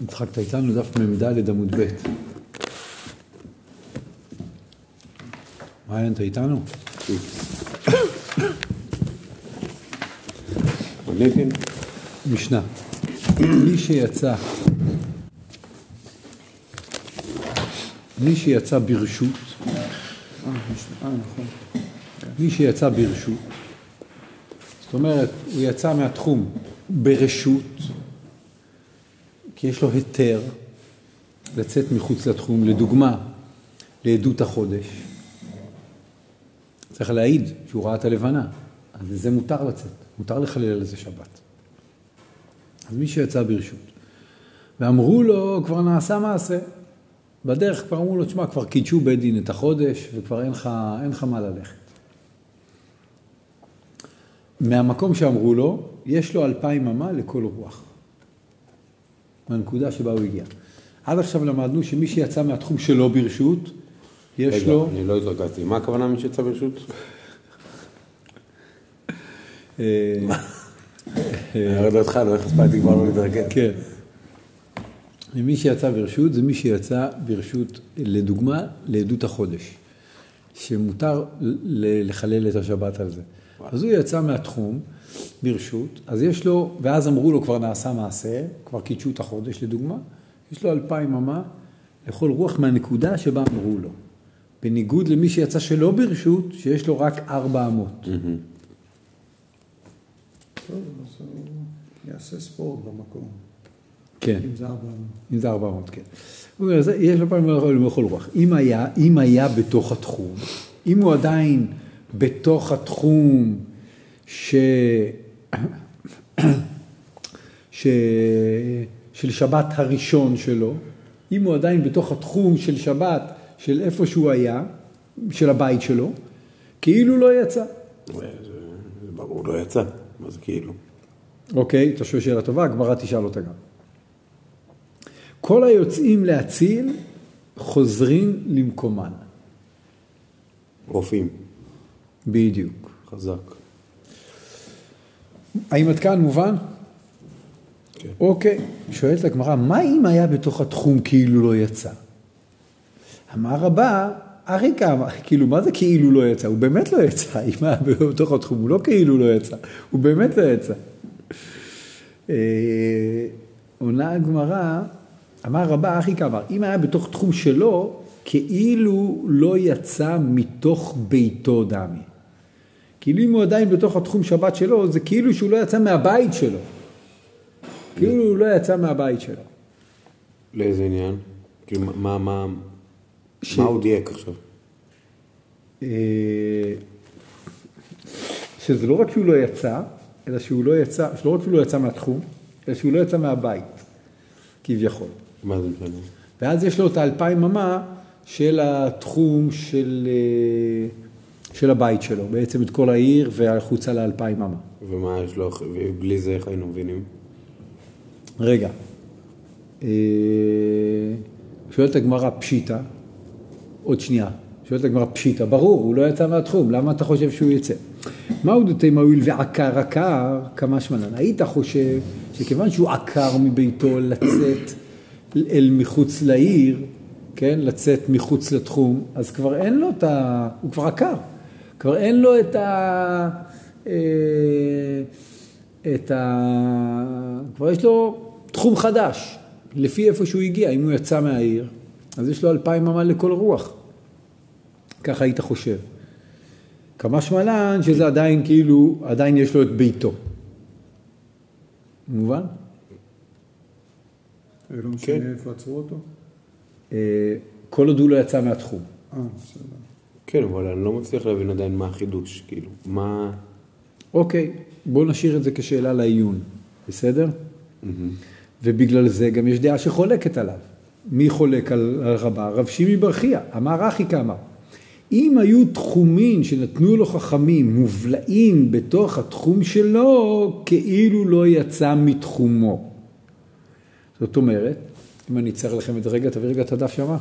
יצחק, אתה איתנו דף מ"ד עמוד ב'. מעיין, אתה איתנו? משנה. מי שיצא, מי שיצא ברשות. מי שיצא ברשות, זאת אומרת, הוא יצא מהתחום ברשות, כי יש לו היתר לצאת מחוץ לתחום, לדוגמה, לעדות החודש. צריך להעיד שהוא ראה את הלבנה, אז לזה מותר לצאת, מותר לחלל על זה שבת. אז מי שיצא ברשות, ואמרו לו, כבר נעשה מעשה. בדרך כבר אמרו לו, תשמע, כבר קידשו בית דין את החודש, וכבר אין לך, אין לך מה ללכת. מהמקום שאמרו לו, יש לו אלפיים אמה לכל רוח. מהנקודה שבה הוא הגיע. עד עכשיו למדנו שמי שיצא מהתחום שלו ברשות, יש רגע, לו... אני לא התרכזתי. מה הכוונה מי שיצא ברשות? אה, ירד אותך, לא הספקתי כבר לא להתרכז. כן. ומי שיצא ברשות זה מי שיצא ברשות, לדוגמה, לעדות החודש, שמותר לחלל את השבת על זה. אז הוא יצא מהתחום ברשות, אז יש לו, ואז אמרו לו כבר נעשה מעשה, כבר קידשו את החודש לדוגמה, יש לו אלפיים אמה לכל רוח מהנקודה שבה אמרו לו. בניגוד למי שיצא שלא ברשות, שיש לו רק ארבע אמות. טוב, אז הוא יעשה ספורט במקום. כן. אם זה ארבע... אם זה 400, כן. הוא אומר, יש לו פעמים לכל רוח. אם היה, אם היה בתוך התחום, אם הוא עדיין בתוך התחום ש... ש... של שבת הראשון שלו, אם הוא עדיין בתוך התחום של שבת, של איפה שהוא היה, של הבית שלו, כאילו לא יצא. זה ברור, לא יצא. מה זה כאילו? אוקיי, אתה שואל שאלה טובה, הגמרא תשאל אותה גם. כל היוצאים להציל חוזרים למקומן. רופאים. בדיוק. חזק. האם עד כאן מובן? כן. אוקיי. שואלת הגמרא, מה אם היה בתוך התחום כאילו לא יצא? אמר רבה, הרי כמה, כאילו, מה זה כאילו לא יצא? הוא באמת לא יצא, אם היה בתוך התחום, הוא לא כאילו לא יצא, הוא באמת לא יצא. אה, עונה הגמרא, אמר רבה אחי כאמר, אם היה בתוך תחום שלו, כאילו לא יצא מתוך ביתו דמי. כאילו אם הוא עדיין בתוך התחום שבת שלו, זה כאילו שהוא לא יצא מהבית שלו. כאילו הוא לא יצא מהבית שלו. לאיזה עניין? כאילו, מה, מה, ש- מה הוא דייק עכשיו? אה, שזה לא רק שהוא לא יצא, אלא שהוא לא יצא, שלא רק שהוא לא יצא מהתחום, אלא שהוא לא יצא מהבית, כביכול. מה זה משנה? ואז יש לו את האלפיים אמה של התחום של, אה, של הבית שלו, בעצם את כל העיר והחוצה לאלפיים אמה. ומה יש לו, ובלי זה איך היינו מבינים? רגע, אה, שואלת הגמרא פשיטא, עוד שנייה, שואלת הגמרא פשיטא, ברור, הוא לא יצא מהתחום, למה אתה חושב שהוא יצא? מהו דתי מועיל ועקר עקר, כמה שמנן? היית חושב שכיוון שהוא עקר מביתו לצאת אל מחוץ לעיר, כן, לצאת מחוץ לתחום, אז כבר אין לו את ה... הוא כבר עקר, כבר אין לו את ה... אה, את ה... כבר יש לו תחום חדש, לפי איפה שהוא הגיע, אם הוא יצא מהעיר, אז יש לו אלפיים אמה לכל רוח. ככה היית חושב. כמה שמלן שזה עדיין כאילו, עדיין יש לו את ביתו. מובן? לא משנה כן. איפה עצרו אותו? אה, כל עוד הוא לא יצא מהתחום. אה, בסדר. כן, אבל אני לא מצליח להבין עדיין מה החידוש, כאילו, מה... אוקיי, בואו נשאיר את זה כשאלה לעיון, בסדר? ובגלל זה גם יש דעה שחולקת עליו. מי חולק על, על רבה? רב שימי ברכיה, אמר אחי כאמר. אם היו תחומים שנתנו לו חכמים מובלעים בתוך התחום שלו, כאילו לא יצא מתחומו. זאת אומרת, אם אני אצייר לכם את זה רגע, תביא רגע את הדף שמה.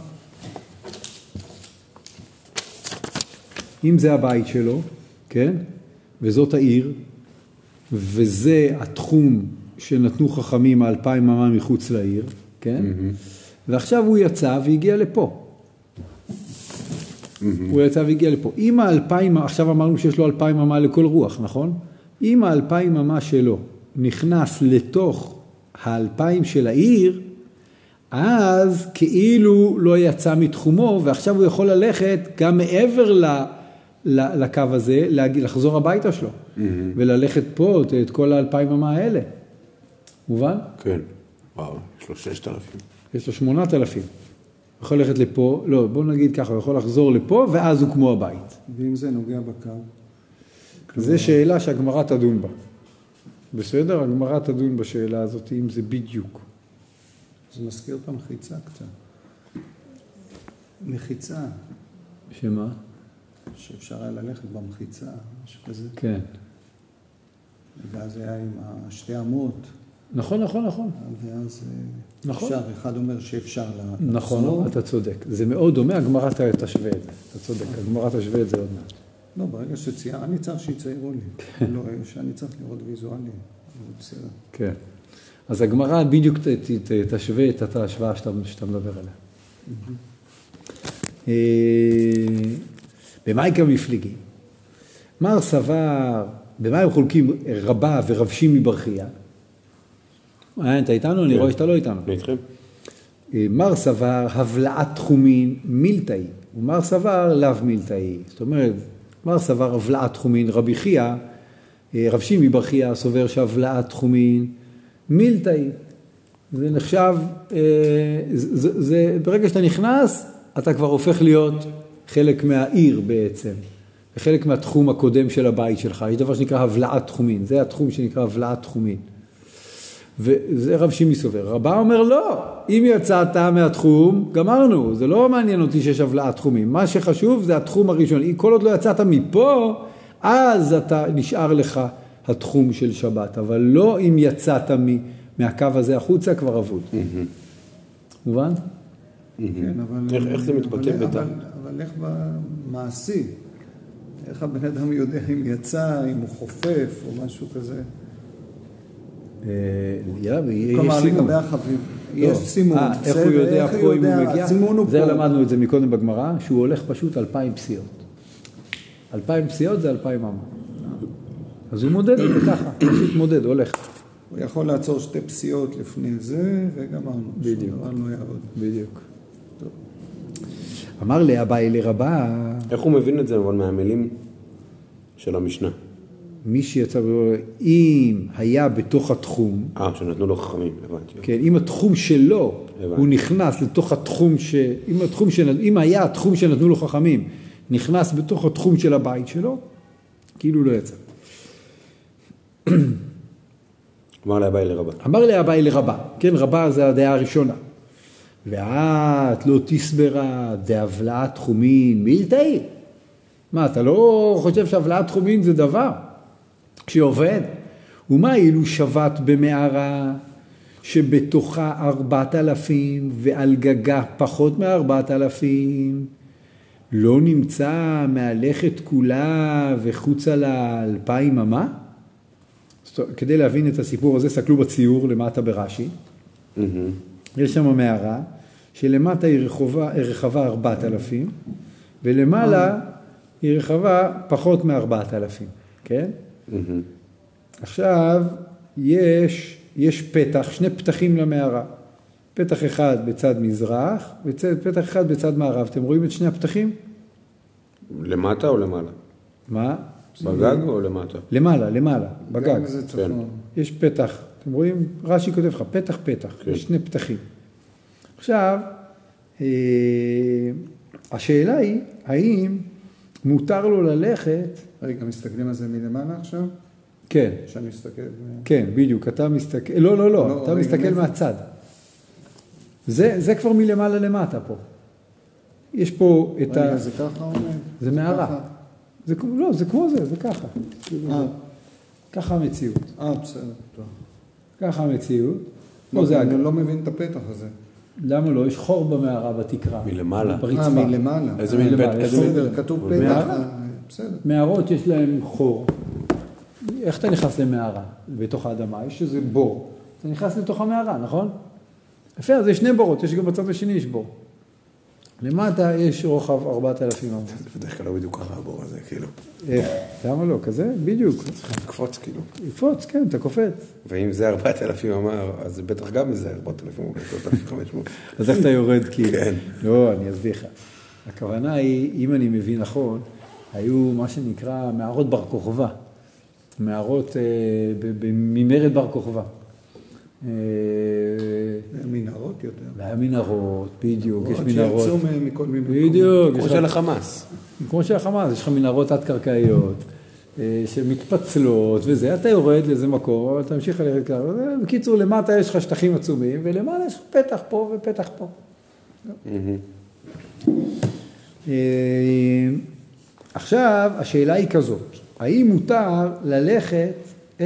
אם זה הבית שלו, כן? וזאת העיר, וזה התחום שנתנו חכמים האלפיים אמה מחוץ לעיר, כן? ועכשיו הוא יצא והגיע לפה. הוא יצא והגיע לפה. אם האלפיים, עכשיו אמרנו שיש לו אלפיים אמה לכל רוח, נכון? אם האלפיים אמה שלו נכנס לתוך האלפיים של העיר, אז כאילו לא יצא מתחומו, ועכשיו הוא יכול ללכת גם מעבר ל, ל, לקו הזה, להגיד, לחזור הביתה שלו, וללכת פה את, את כל האלפיים אמה האלה. מובן? כן. וואו, יש לו ששת אלפים. יש לו שמונת אלפים. הוא יכול ללכת לפה, לא, בוא נגיד ככה, הוא יכול לחזור לפה, ואז הוא כמו הבית. ואם זה נוגע בקו, זו שאלה שהגמרא תדון בה. בסדר? הגמרא תדון בשאלה הזאת, אם זה בדיוק. זה מזכיר את המחיצה קצת. מחיצה, שמה? שאפשר היה ללכת במחיצה, משהו כזה. כן. ואז היה עם שתי אמות, נכון, נכון, נכון. ואז אה, נכון. אפשר, אחד אומר שאפשר לה- נכון. אתה צודק. זה מאוד דומה, הגמרא תשווה את זה. אתה צודק, הגמרא תשווה את זה עוד מעט. לא, ברגע שצייר, אני צריך שיציירו לי. לא, שאני צריך לראות ויזואלי. זה בסדר. כן. אז הגמרא בדיוק תשווה את ההשוואה שאתה מדבר עליה. במאי מפליגים? מר סבר, במה הם חולקים רבה ורב שימי ברכיה? אה, אתה איתנו? אני כן. רואה שאתה לא איתנו. אני איתכם? אה, מר סבר הבלעת תחומין מילתאי, ומר סבר לאו מילתאי. זאת אומרת, מר סבר הבלעת תחומין, רבי חייא, אה, רב שימי סובר שהבלעת תחומין מילתאי. זה נחשב, זה, זה, זה, ברגע שאתה נכנס, אתה כבר הופך להיות חלק מהעיר בעצם, וחלק מהתחום הקודם של הבית שלך. יש דבר שנקרא הבלעת תחומין, זה התחום שנקרא הבלעת תחומין. וזה רב שימי סובר. רבה אומר לא, אם יצאת מהתחום, גמרנו, זה לא מעניין אותי שיש הבלעת תחומים. מה שחשוב זה התחום הראשון. כל עוד לא יצאת מפה, אז אתה נשאר לך התחום של שבת, אבל לא אם יצאת מ- מהקו הזה החוצה, כבר אבוד. מובן? כן, אבל... איך- איך זה מתבטא בטעם? אבל- אבל איך במעשי? איך הבן אדם יודע אם יצא, אם הוא חופף או משהו כזה? אה, כלומר. לגבי החביב, לא. יש סימון. אה, איך הוא יודע פה אם הוא? מגיע? הסימון הוא זה פה. למדנו את זה מקודם בגמרא, שהוא הולך פשוט אלפיים פסיעות. אלפיים פסיעות זה אלפיים אמה. אז הוא מודד את זה ככה, פשוט מודד, הולך. הוא יכול לעצור שתי פסיעות לפני זה, וגמרנו. בדיוק. לא. בדיוק. אמר לאביי לרבה, איך הוא מבין את זה אבל מהמילים של המשנה? מי שיצא, ואומר, אם היה בתוך התחום, אה, שנתנו לו חכמים, הבנתי. כן, אם התחום שלו, הבנתי. הוא נכנס לתוך התחום ש... אם, התחום של... אם היה התחום שנתנו לו חכמים, נכנס בתוך התחום של הבית שלו, כאילו לא יצא. אמר לאביי לרבה. אמר לאביי לרבה, כן, רבה זה הדעה הראשונה. ואת לא תסברה דהבלעת תחומין מילתאי. מה, אתה לא חושב שהבלעת תחומין זה דבר שעובד? ומה אילו שבת במערה שבתוכה ארבעת אלפים ועל גגה פחות מארבעת אלפים? לא נמצא מהלכת כולה וחוצה לה אלפיים אמה? כדי להבין את הסיפור הזה, סתכלו בציור למטה ברש"י. מהמם. יש שם מערה, שלמטה היא רחובה, רחבה 4,000, ולמעלה היא רחבה פחות מ-4,000, כן? מהמם. עכשיו, יש, יש פתח, שני פתחים למערה. פתח אחד בצד מזרח, ופתח אחד בצד מערב. אתם רואים את שני הפתחים? למטה או למעלה? מה? בגג או למטה? למעלה, למעלה, בגג. גם זה צפון. יש פתח, אתם רואים? רש"י כותב לך, פתח פתח, כן. יש שני פתחים. עכשיו, אה, השאלה היא, האם מותר לו ללכת, רגע, מסתכלים על זה מלמעלה עכשיו? כן, שאני מסתכל... ב- כן, בדיוק, אתה מסתכל, לא, לא, לא, לא, אתה מסתכל מאיפה? מהצד. זה, זה כבר מלמעלה למטה פה. יש פה את ה... רגע, זה ככה עומד? זה מערה. זה, לא, זה כמו זה, זה ככה. אה, ככה המציאות. אה, בסדר. טוב. ככה המציאות. לא, פה זה אני. לא מבין את הפתח הזה. למה לא? יש חור במערה בתקרה. מלמעלה. ברצפה. אה, מלמעלה. איזה מין פתח? כתוב פתח. אה, בסדר. מערות יש להן חור. איך אתה נכנס למערה בתוך האדמה? יש איזה בור. אתה נכנס לתוך המערה, נכון? יפה, אז יש שני בורות, יש גם בצד השני יש בור. למטה יש רוחב 4,000 אמות. זה בדרך כלל לא בדיוק ככה הבור הזה, כאילו. איך? למה לא? כזה? בדיוק. צריך לקפוץ, כאילו. יקפוץ, כן, אתה קופץ. ואם זה 4,000 אמר, אז זה בטח גם איזה 4,000 או 3,500. אז איך אתה יורד כאילו? כן. לא, אני אסביר לך. הכוונה היא, אם אני מבין נכון, היו מה שנקרא מערות בר כוכבא. מערות אה, ממרד בר כוכבא. יותר. והיה מנהרות, בדיוק, יש מנהרות. שיצאו מכל מיני בדיוק, כמו יש של החמאס. כמו של החמאס, יש לך מנהרות תת-קרקעיות אה, שמתפצלות וזה, אתה יורד לאיזה מקום, אתה ממשיך ללכת ככה, בקיצור, למטה יש לך שטחים עצומים, ולמעלה יש לך פתח פה ופתח פה. אה, עכשיו, השאלה היא כזאת, האם מותר ללכת את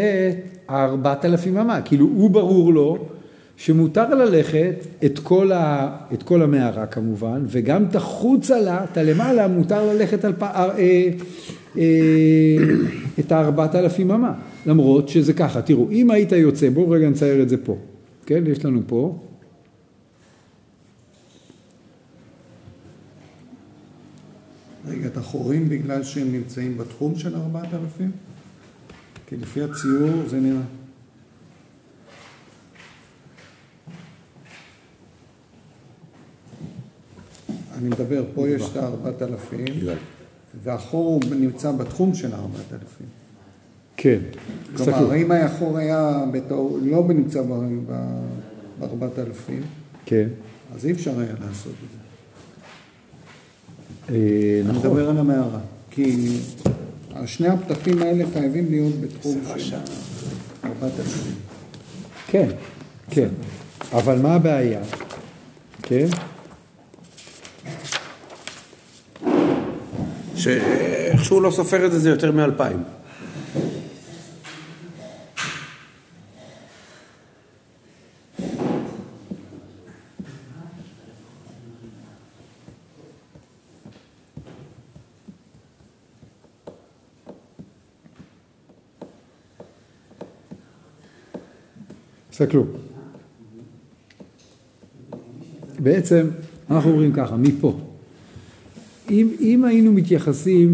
הארבעת אלפים אמה? כאילו, הוא ברור לו שמותר ללכת את כל, ה, את כל המערה כמובן, וגם תחוץ עלה, את הלמעלה, מותר ללכת על פ, אה, אה, אה, את הארבעת אלפים אמה. למרות שזה ככה, תראו, אם היית יוצא, בואו רגע נצייר את זה פה, כן? יש לנו פה. רגע, את החורים בגלל שהם נמצאים בתחום של 4,000? כי לפי הציור זה נראה... אני מדבר, פה יש את ה-4,000, יגאל. והחור נמצא בתחום של ה-4,000. כן. כלומר. אם החור היה בתור, לא נמצא ב-4,000, כן. אז אי אפשר היה לעשות את זה. אה, אני נכון. מדבר על המערה. כי שני הפתחים האלה חייבים להיות בתחום של 4,000. כן, כן. אבל מה הבעיה? כן? שאיכשהו לא סופר את זה, זה יותר מאלפיים. תסתכלו. בעצם אנחנו אומרים ככה, מפה. אם, אם היינו מתייחסים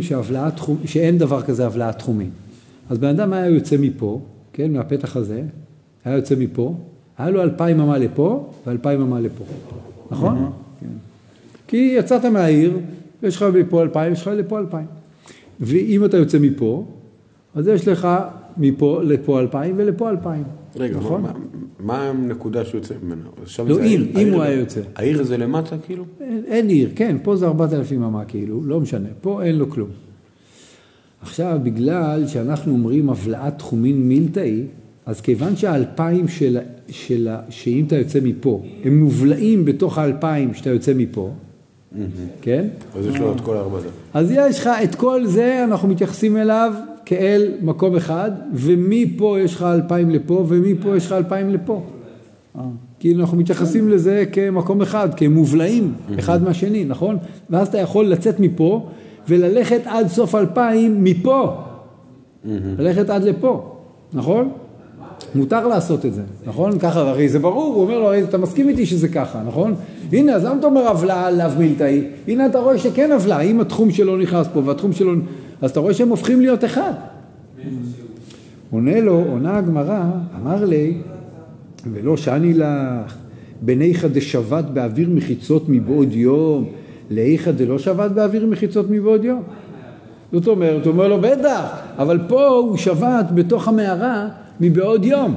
תחום, שאין דבר כזה הבלעת תחומים, אז בן אדם היה יוצא מפה, כן, מהפתח הזה, היה יוצא מפה, היה לו אלפיים אמה לפה ואלפיים אמה לפה, נכון? כי יצאת מהעיר, יש לך מפה אלפיים, יש לך לפה אלפיים. ואם אתה יוצא מפה, אז יש לך מפה לפה אלפיים ולפה אלפיים. רגע, נכון? מה- מה הנקודה שהוא יוצא ממנה? לא, זה עיר, העיר- אם הוא היה יוצא. העיר זה למטה, כאילו? אין, אין עיר, כן, פה זה 4,000 אמה כאילו, לא משנה, פה אין לו כלום. עכשיו, בגלל שאנחנו אומרים הבלעת תחומין מילתאי, אז כיוון שהאלפיים של, של, ה- שאם אתה יוצא מפה, הם מובלעים בתוך האלפיים שאתה יוצא מפה, כן? אז יש לו את כל הארבע הזה. אז יש לך את כל זה, אנחנו מתייחסים אליו כאל מקום אחד, ומפה יש לך אלפיים לפה, ומפה יש לך אלפיים לפה. כאילו אנחנו מתייחסים לזה כמקום אחד, כמובלעים אחד מהשני, נכון? ואז אתה יכול לצאת מפה וללכת עד סוף אלפיים מפה. ללכת עד לפה, נכון? מותר לעשות את זה, נכון? ככה, הרי זה ברור, הוא אומר לו, הרי אתה מסכים איתי שזה ככה, נכון? הנה, אז למה אתה אומר עוולה לאו מילתאי? הנה אתה רואה שכן עוולה, אם התחום שלו נכנס פה והתחום שלו... אז אתה רואה שהם הופכים להיות אחד. עונה לו, עונה הגמרא, אמר לי, ולא שאני לך, בניך דשבת באוויר מחיצות מבעוד יום, לאיכא דלא שבת באוויר מחיצות מבעוד יום. זאת אומרת, הוא אומר לו, בטח, אבל פה הוא שבת בתוך המערה מבעוד יום.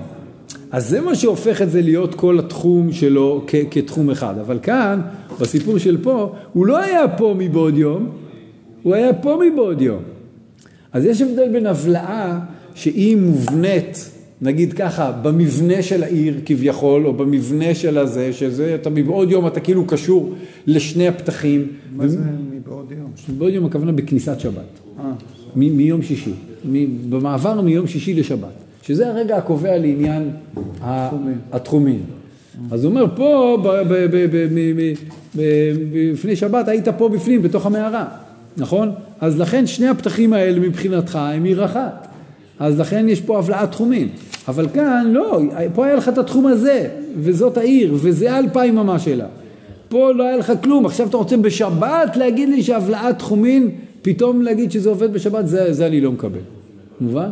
אז זה מה שהופך את זה להיות כל התחום שלו כ- כתחום אחד. אבל כאן, בסיפור של פה, הוא לא היה פה מבעוד יום, הוא היה פה מבעוד יום. אז יש הבדל בין הבלעה שהיא מובנית, נגיד ככה, במבנה של העיר כביכול, או במבנה של הזה, שזה, אתה מבעוד יום אתה כאילו קשור לשני הפתחים. מה זה מבעוד יום? מבעוד יום הכוונה בכניסת שבת. אה, מ- מיום שישי, מ- במעבר מיום שישי לשבת, שזה הרגע הקובע לעניין התחומים. התחומים. אז הוא אומר, פה, ב- לפני שבת היית פה בפנים, בתוך המערה, נכון? אז לכן שני הפתחים האלה מבחינתך הם עיר אחת. אז לכן יש פה הבלעת תחומים. אבל כאן, לא, פה היה לך את התחום הזה, וזאת העיר, וזה האלפיים אמה שלה. פה לא היה לך כלום, עכשיו אתה רוצה בשבת להגיד לי שהבלעת תחומים, פתאום להגיד שזה עובד בשבת, זה, זה אני לא מקבל. מובן?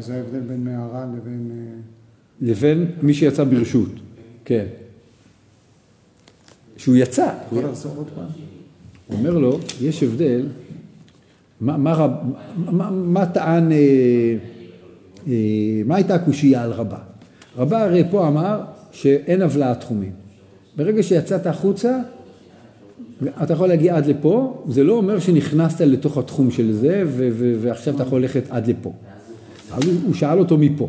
זה ההבדל בין מערה לבין... אה, לבין מי שיצא ברשות, כן. שהוא יצא, יכול לחזור עוד פעם? הוא אומר לו, יש הבדל, מה, מה, מה, מה טען, אה, אה, מה הייתה הקושייה על רבה? רבה הרי פה אמר שאין הבלעת תחומים. ברגע שיצאת החוצה, אתה יכול להגיע עד לפה, זה לא אומר שנכנסת לתוך התחום של זה, ו- ו- ועכשיו אתה יכול ללכת עד לפה. אז הוא, שאל אותו מפה.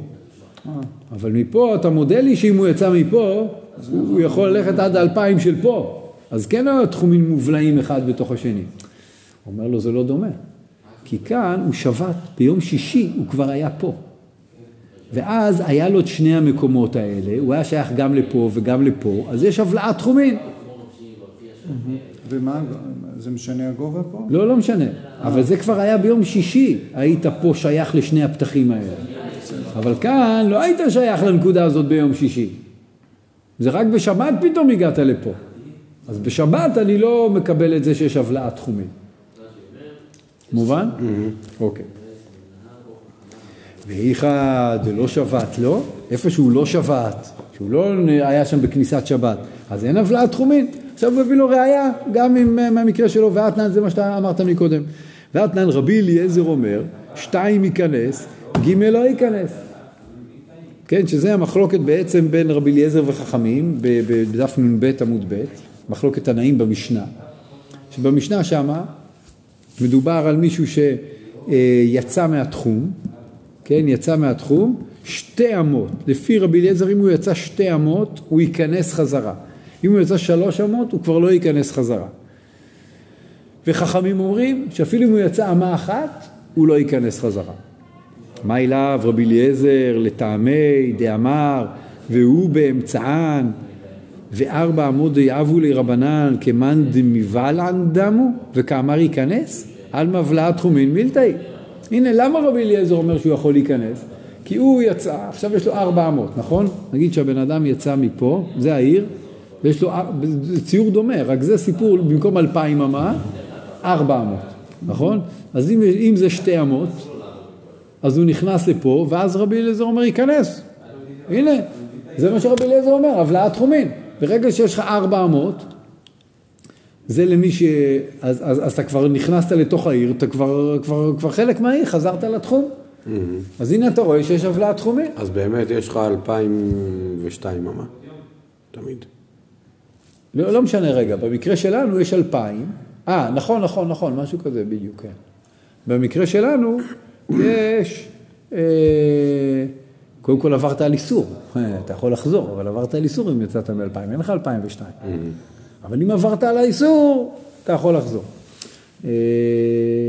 אבל מפה אתה מודה לי שאם הוא יצא מפה, הוא יכול ללכת עד האלפיים של פה. אז כן התחומים מובלעים אחד בתוך השני. הוא אומר לו, זה לא דומה. כי כאן הוא שבת, ביום שישי הוא כבר היה פה. ואז היה לו את שני המקומות האלה, הוא היה שייך גם לפה וגם לפה, אז יש הבלעת תחומים. ומה, זה משנה הגובה פה? לא, לא משנה. אבל זה כבר היה ביום שישי, היית פה שייך לשני הפתחים האלה. אבל כאן לא היית שייך לנקודה הזאת ביום שישי. זה רק בשבת פתאום הגעת לפה. אז בשבת אני לא מקבל את זה שיש הבלעת תחומים. מובן? אוקיי. ואיכא דלא שבת לא, איפה שהוא לא שבת, שהוא לא היה שם בכניסת שבת, אז אין הבלעת תחומין. עכשיו הוא הביא לו ראייה, גם עם, אה, מהמקרה שלו, ואתנן, זה מה שאתה אמרת מקודם. ואתנן רבי אליעזר אומר, שתיים ייכנס, ג' לא ייכנס. כן, שזה המחלוקת בעצם בין רבי אליעזר וחכמים, בדף נ"ב עמוד ב', מחלוקת תנאים במשנה. שבמשנה שמה מדובר על מישהו שיצא מהתחום, כן, יצא מהתחום, שתי אמות. לפי רבי אליעזר, אם הוא יצא שתי אמות, הוא ייכנס חזרה. אם הוא יצא שלוש אמות, הוא כבר לא ייכנס חזרה. וחכמים אומרים שאפילו אם הוא יצא אמה אחת, הוא לא ייכנס חזרה. מה אליו רבי אליעזר לטעמי דאמר והוא באמצען וארבע עמוד יאבו לרבנן כמאן דמיבלן דמו וכאמר ייכנס על מבלעת תחומין מילתאי. הנה למה רבי אליעזר אומר שהוא יכול להיכנס? כי הוא יצא, עכשיו יש לו ארבע אמות, נכון? נגיד שהבן אדם יצא מפה, זה העיר, ויש לו, ציור דומה, רק זה סיפור, במקום אלפיים אמה, ארבע אמות, נכון? אז אם, אם זה שתי אמות, אז הוא נכנס לפה, ואז רבי אליעזר אומר ייכנס. הנה, זה מה שרבי אליעזר אומר, הבלעת תחומין. ברגע שיש לך ארבע אמות, זה למי ש... אז, אז, אז אתה כבר נכנסת לתוך העיר, אתה כבר, כבר, כבר חלק מהעיר, חזרת לתחום. אז הנה אתה רואה שיש הבלעת תחומין. אז באמת יש לך 2002 אמה, תמיד. לא, לא משנה רגע, במקרה שלנו יש אלפיים. אה, נכון, נכון, נכון, משהו כזה בדיוק, כן. במקרה שלנו יש, אה, קודם כל עברת על איסור, אה, אתה יכול לחזור, אבל עברת על איסור אם יצאת מ-2000, אין לך 2002. אבל אם עברת על האיסור, אתה יכול לחזור. אה,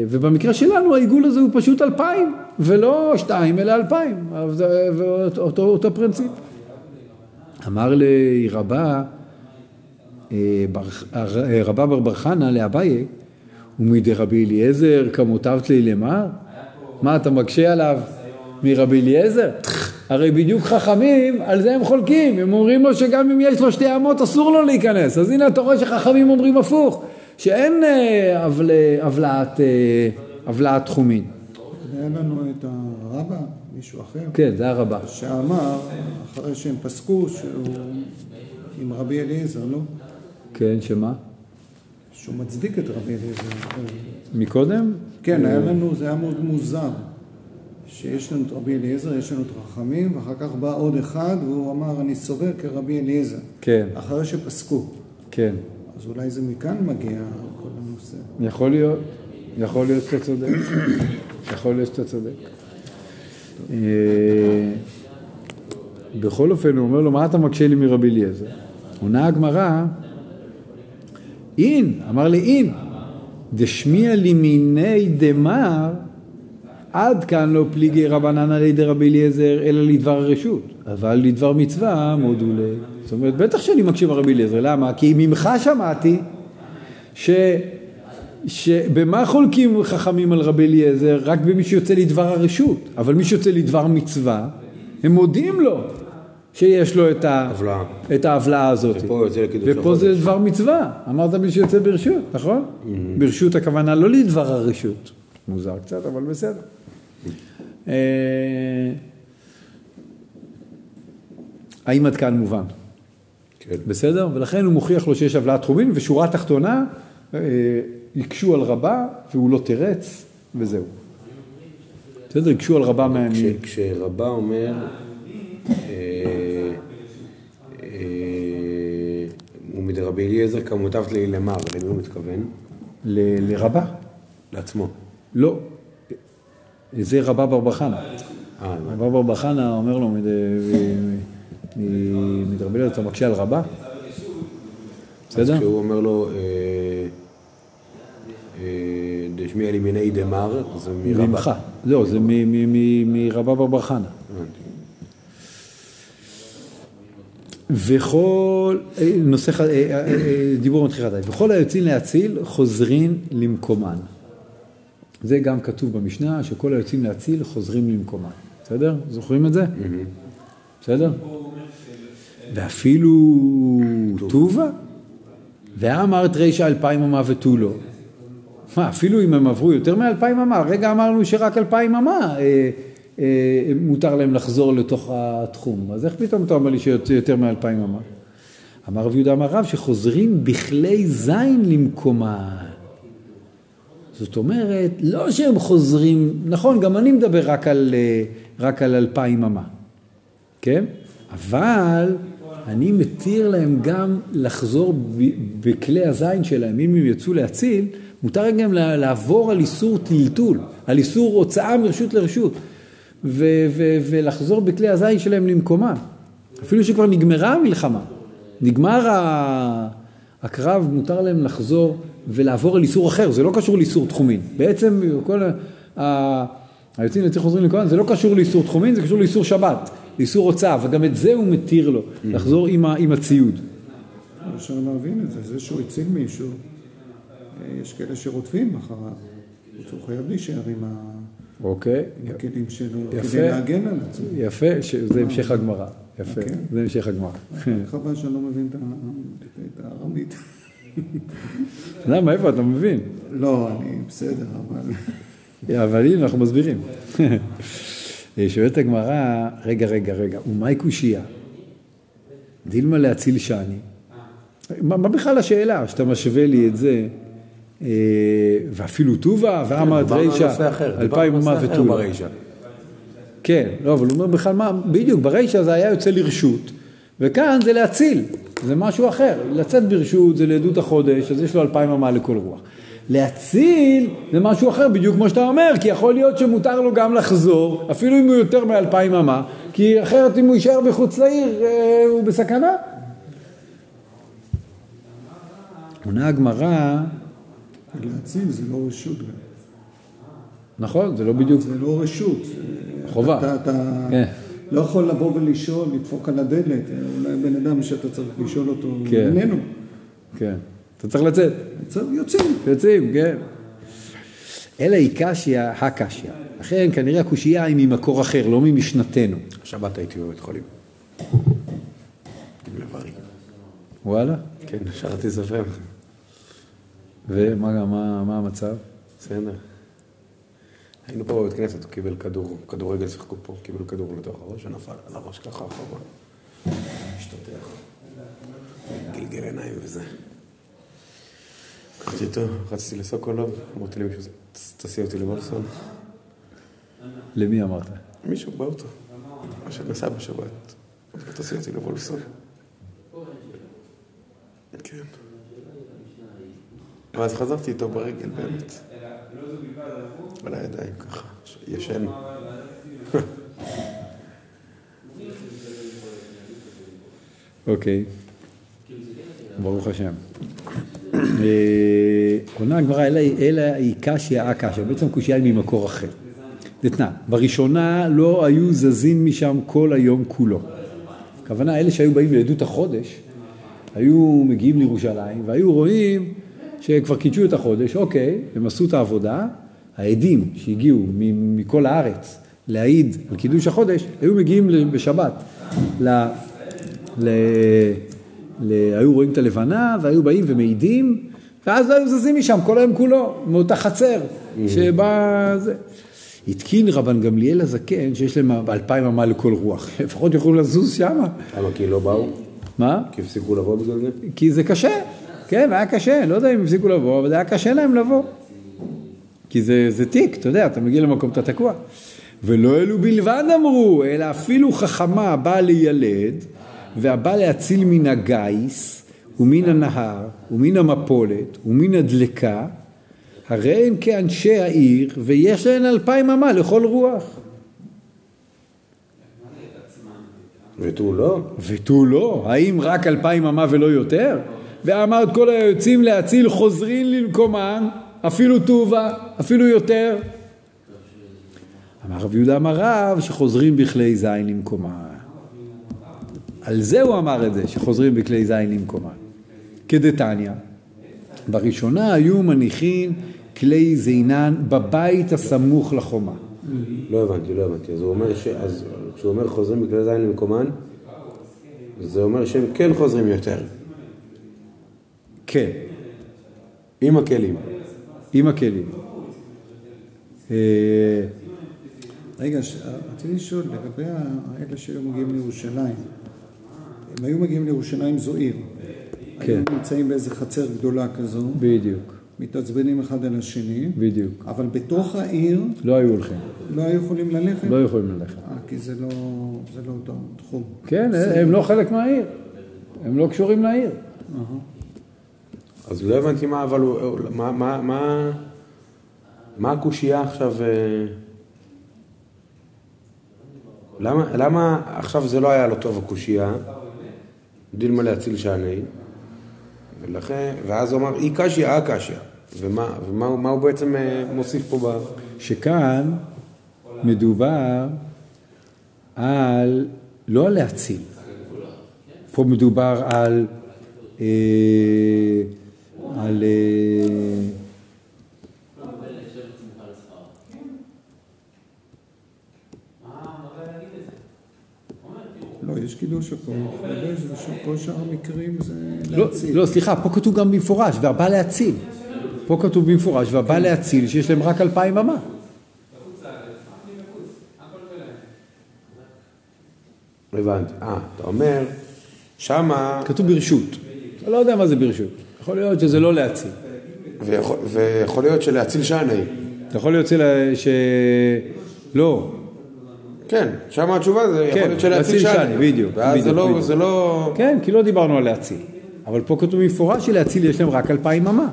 ובמקרה שלנו העיגול הזה הוא פשוט 2,000, ולא 2 אלא 2,000, אז זה- ואותו אותו פרינציפ. אמר לי רבה, אה, אה, רבה בר בר חנא לאביי, ומידי רבי אליעזר כמותיו תלי למר? מה אתה מקשה עליו מרבי אליעזר? הרי בדיוק חכמים, על זה הם חולקים, הם אומרים לו שגם אם יש לו שתי אמות אסור לו להיכנס, אז הנה אתה רואה שחכמים אומרים הפוך, שאין אה, הבלעת, אה, הבלעת תחומין. היה לנו את הרבה, מישהו אחר, כן, זה הרבה. שאמר, אחרי שהם פסקו, שהוא עם רבי אליעזר, לא? כן, שמה? שהוא מצדיק את רבי אליעזר. מקודם? כן, היה לנו, זה היה מאוד מוזר, שיש לנו את רבי אליעזר, יש לנו את רחמים, ואחר כך בא עוד אחד, והוא אמר, אני סובר כרבי אליעזר, כן, אחרי שפסקו. כן. אז אולי זה מכאן מגיע כל הנושא. יכול להיות, יכול להיות שאתה צודק, יכול להיות שאתה צודק. אה, בכל אופן, הוא אומר לו, מה אתה מקשה לי מרבי אליעזר? עונה הגמרא, אין, אמר לי אין, דשמיע לי מיני דמר, עד כאן לא פליגי רבנן על ידי רבי אליעזר, אלא לדבר הרשות. אבל לדבר מצווה מודו ל... זאת אומרת, בטח שאני מקשיב לרבי אליעזר, למה? כי ממך שמעתי שבמה חולקים חכמים על רבי אליעזר? רק במי שיוצא לדבר הרשות, אבל מי שיוצא לדבר מצווה, הם מודיעים לו שיש לו את, ה... את ההבלעה הזאת. ופה זה. דבר מצווה, אמרת מי שיוצא ברשות, נכון? ברשות הכוונה לא לדבר הרשות. מוזר קצת, אבל בסדר. אה, האם עד כאן מובן? כן. בסדר? ולכן הוא מוכיח לו שיש הבלעת תחומין, ושורה תחתונה, אה, הקשו על רבה, והוא לא תירץ, וזהו. בסדר? הקשו על רבה מה... כש- כשרבה אומר, אה, ומדרבי אליעזר כמותיו לי למר, למי הוא מתכוון? לרבה. לעצמו. לא. זה רבה בר חנה. אה, רבה בר חנה אומר לו, מד- מ- מדרבי אליעזר, אתה מקשה על רבה? בסדר? כשהוא אומר לו, אה, אה, דשמיע לימיני דמר, זה מרבה. ממך. לא, זה מ- מ- מ- מרבה בר בר חנה. וכל, נושא, דיבור מתחיל חדש, וכל היוצאים להציל חוזרים למקומן. זה גם כתוב במשנה, שכל היוצאים להציל חוזרים למקומן. בסדר? זוכרים את זה? בסדר? ואפילו טובה? ואמרת רישא אלפיים אמה ותו לא. מה, אפילו אם הם עברו יותר מאלפיים אמה, הרגע אמרנו שרק אלפיים אמה אה, אה, מותר להם לחזור לתוך התחום, אז איך פתאום אתה אומר לי שיותר מאלפיים אמה? אמר רב יהודה אמר רב שחוזרים בכלי זין למקומה. זאת אומרת, לא שהם חוזרים, נכון, גם אני מדבר רק על, אה, רק על אלפיים אמה, כן? אבל אני מתיר להם גם לחזור בכלי הזין שלהם, אם הם יצאו להציל, מותר גם לעבור על איסור טלטול, על איסור הוצאה מרשות לרשות, ו- ו- ולחזור בכלי הזין שלהם למקומם. אפילו שכבר נגמרה המלחמה, נגמר הקרב, מותר להם לחזור ולעבור על איסור אחר, זה לא קשור לאיסור תחומין. בעצם כל ה- ה... היוצאים לציר חוזרים לכהן, זה לא קשור לאיסור תחומין, זה קשור לאיסור שבת, לאיסור הוצאה, וגם את זה הוא מתיר לו, לחזור עם, ה- עם הציוד. אפשר להבין את זה, זה שהוא הציל מישהו, אה, יש כאלה שרודפים אחריו, הוא חייב להישאר עם אוקיי, הכלים שלו, יפה. כדי להגן על עצמו. יפה, זה המשך הגמרא, יפה, אוקיי. זה המשך הגמרא. חבל שאני לא מבין את ה- את הארמית. למה, איפה אתה מבין? לא, אני בסדר, אבל... אבל הנה, אנחנו מסבירים. שואלת הגמרא, רגע, רגע, רגע, ומאי קושייה? דילמה להציל שאני. מה, מה בכלל השאלה שאתה משווה לי את זה, אה, ואפילו טובה, על רישא, אלפיים דיברנו על ומה נושא אחר ותו. ברישא. כן, לא, אבל הוא אומר בכלל מה, בדיוק, ברישא זה היה יוצא לרשות, וכאן זה להציל, זה משהו אחר. לצאת ברשות זה לעדות החודש, אז יש לו אלפיים אמה לכל רוח. להציל זה משהו אחר, בדיוק כמו שאתה אומר, כי יכול להיות שמותר לו גם לחזור, אפילו אם הוא יותר מאלפיים אמה, כי אחרת אם הוא יישאר מחוץ לעיר, אה, הוא בסכנה. עונה הגמרא, להציל זה לא רשות גם. נכון, זה לא בדיוק זה לא רשות. חובה. אתה, אתה כן. לא יכול לבוא ולשאול, לדפוק על הדלת. אולי בן אדם שאתה צריך לשאול אותו, כן. איננו. כן, אתה צריך לצאת. יוצאים. יוצאים, כן. אלא היא קשיא, הקשיא. לכן כנראה הקושייה היא ממקור אחר, לא ממשנתנו. שבת הייתי בבית חולים. עם לב-ארי. וואלה? כן, שרתי סופר. ומה מה, מה המצב? בסדר. היינו פה בבית כנסת, הוא קיבל כדור, כדורגל שיחקו פה, קיבל כדור לתוך הראש ונפל על הראש ככה אחורה. השתתח. גלגל עיניים וזה. לקחתי אותו, רצתי לסוקולוב, אמרתי למישהו, "ת- תסיע אותי לוולפסון. למי אמרת? מישהו באוטו, מה שנסע בשבת, תסיע אותי לוולפסון. כן. ואז חזרתי איתו ברגל באמת. על הידיים ככה, ישן. אוקיי. ברוך השם. אה, עונה הגמרא, אלא- אלא היא קשיא, הקשיא. בעצם קושייה היא ממקור אחר. דתנן, בראשונה לא היו זזים משם כל היום כולו. הכוונה, אלה שהיו באים לעדות החודש, היו מגיעים לירושלים והיו רואים שכבר קידשו את החודש, אוקיי, הם עשו את העבודה, העדים שהגיעו מכל הארץ להעיד על קידוש החודש, היו מגיעים בשבת, ל, ל, ל, היו רואים את הלבנה והיו באים ומעידים, ואז לא היו זזים משם כל היום כולו, מאותה חצר שבה זה. התקין רבן גמליאל הזקן שיש להם אלפיים אמה לכל רוח, לפחות יוכלו לזוז שמה. למה? כי לא באו? מה? כי הפסיקו לבוא בגלל זה? כי זה קשה, כן, היה קשה, לא יודע אם הפסיקו לבוא, אבל זה היה קשה להם לבוא. כי זה, זה תיק, אתה יודע, אתה מגיע למקום, אתה תקוע. ולא אלו בלבד אמרו, אלא אפילו חכמה באה לילד, והבאה להציל מן הגיס, ומן הנהר, ומן המפולת, ומן הדלקה, הרי הם כאנשי העיר, ויש להן אלפיים אמה לכל רוח. ותו לא? ותו לא, האם רק אלפיים אמה ולא יותר? ואמרת כל היוצאים להציל חוזרים למקומם, אפילו טובה, אפילו יותר. אמר רב יהודה אמר רב שחוזרים בכלי זין למקומם. על זה הוא אמר את זה, שחוזרים בכלי זין למקומם. כדתניא, בראשונה היו מניחים כלי זינן בבית הסמוך לחומה. לא הבנתי, לא הבנתי. אז הוא אומר ש... אז כשהוא אומר חוזרים בכלי זין למקומן, זה אומר שהם כן חוזרים יותר. כן, עם הכלים. עם הכלים. אה, רגע, ש- רציתי לשאול לגבי האלה שהיו מגיעים לירושלים. הם היו מגיעים לירושלים זו עיר. כן. היו נמצאים באיזה חצר גדולה כזו, בדיוק, מתעצבנים אחד על השני, בדיוק. אבל בתוך העיר לא היו הולכים, לא היו יכולים ללכת? לא יכולים ללכת. אה, כי זה לא, זה לא אותו תחום. כן, הם לא חלק מהעיר, הם לא קשורים לעיר. אז לא הבנתי מה, אבל הוא... מה... מה... מה... מה הקושייה עכשיו... אה, למה, למה עכשיו זה לא היה לו טוב הקושייה? דילמה להציל שעני, ולכן, ואז הוא אמר, אי קשיא, אה קשיא. ומה, ומה מה הוא בעצם אה, מוסיף פה ב... שכאן מדובר על, לא על להציל, פה מדובר על, אה, על, אה, לא, יש קידוש הכל. כל שאר המקרים זה לא, להציל. לא, סליחה, פה כתוב גם במפורש, והבא להציל. פה כתוב במפורש, והבא להציל, שיש להם רק אלפיים אמה. הבנתי. אה, אתה אומר, שמה, כתוב ברשות. אתה לא יודע מה זה ברשות. יכול להיות שזה לא להציל. ויכול, ויכול להיות שלהציל שעני. יכול להיות ש... לא, כן, שמה התשובה זה יכול כן, להיות שלהציל. שעני, בדיוק, ואז זה לא. זה לא... כן, כי לא דיברנו על להציל. אבל פה כתוב במפורש שלהציל יש להם רק אלפיים אמה.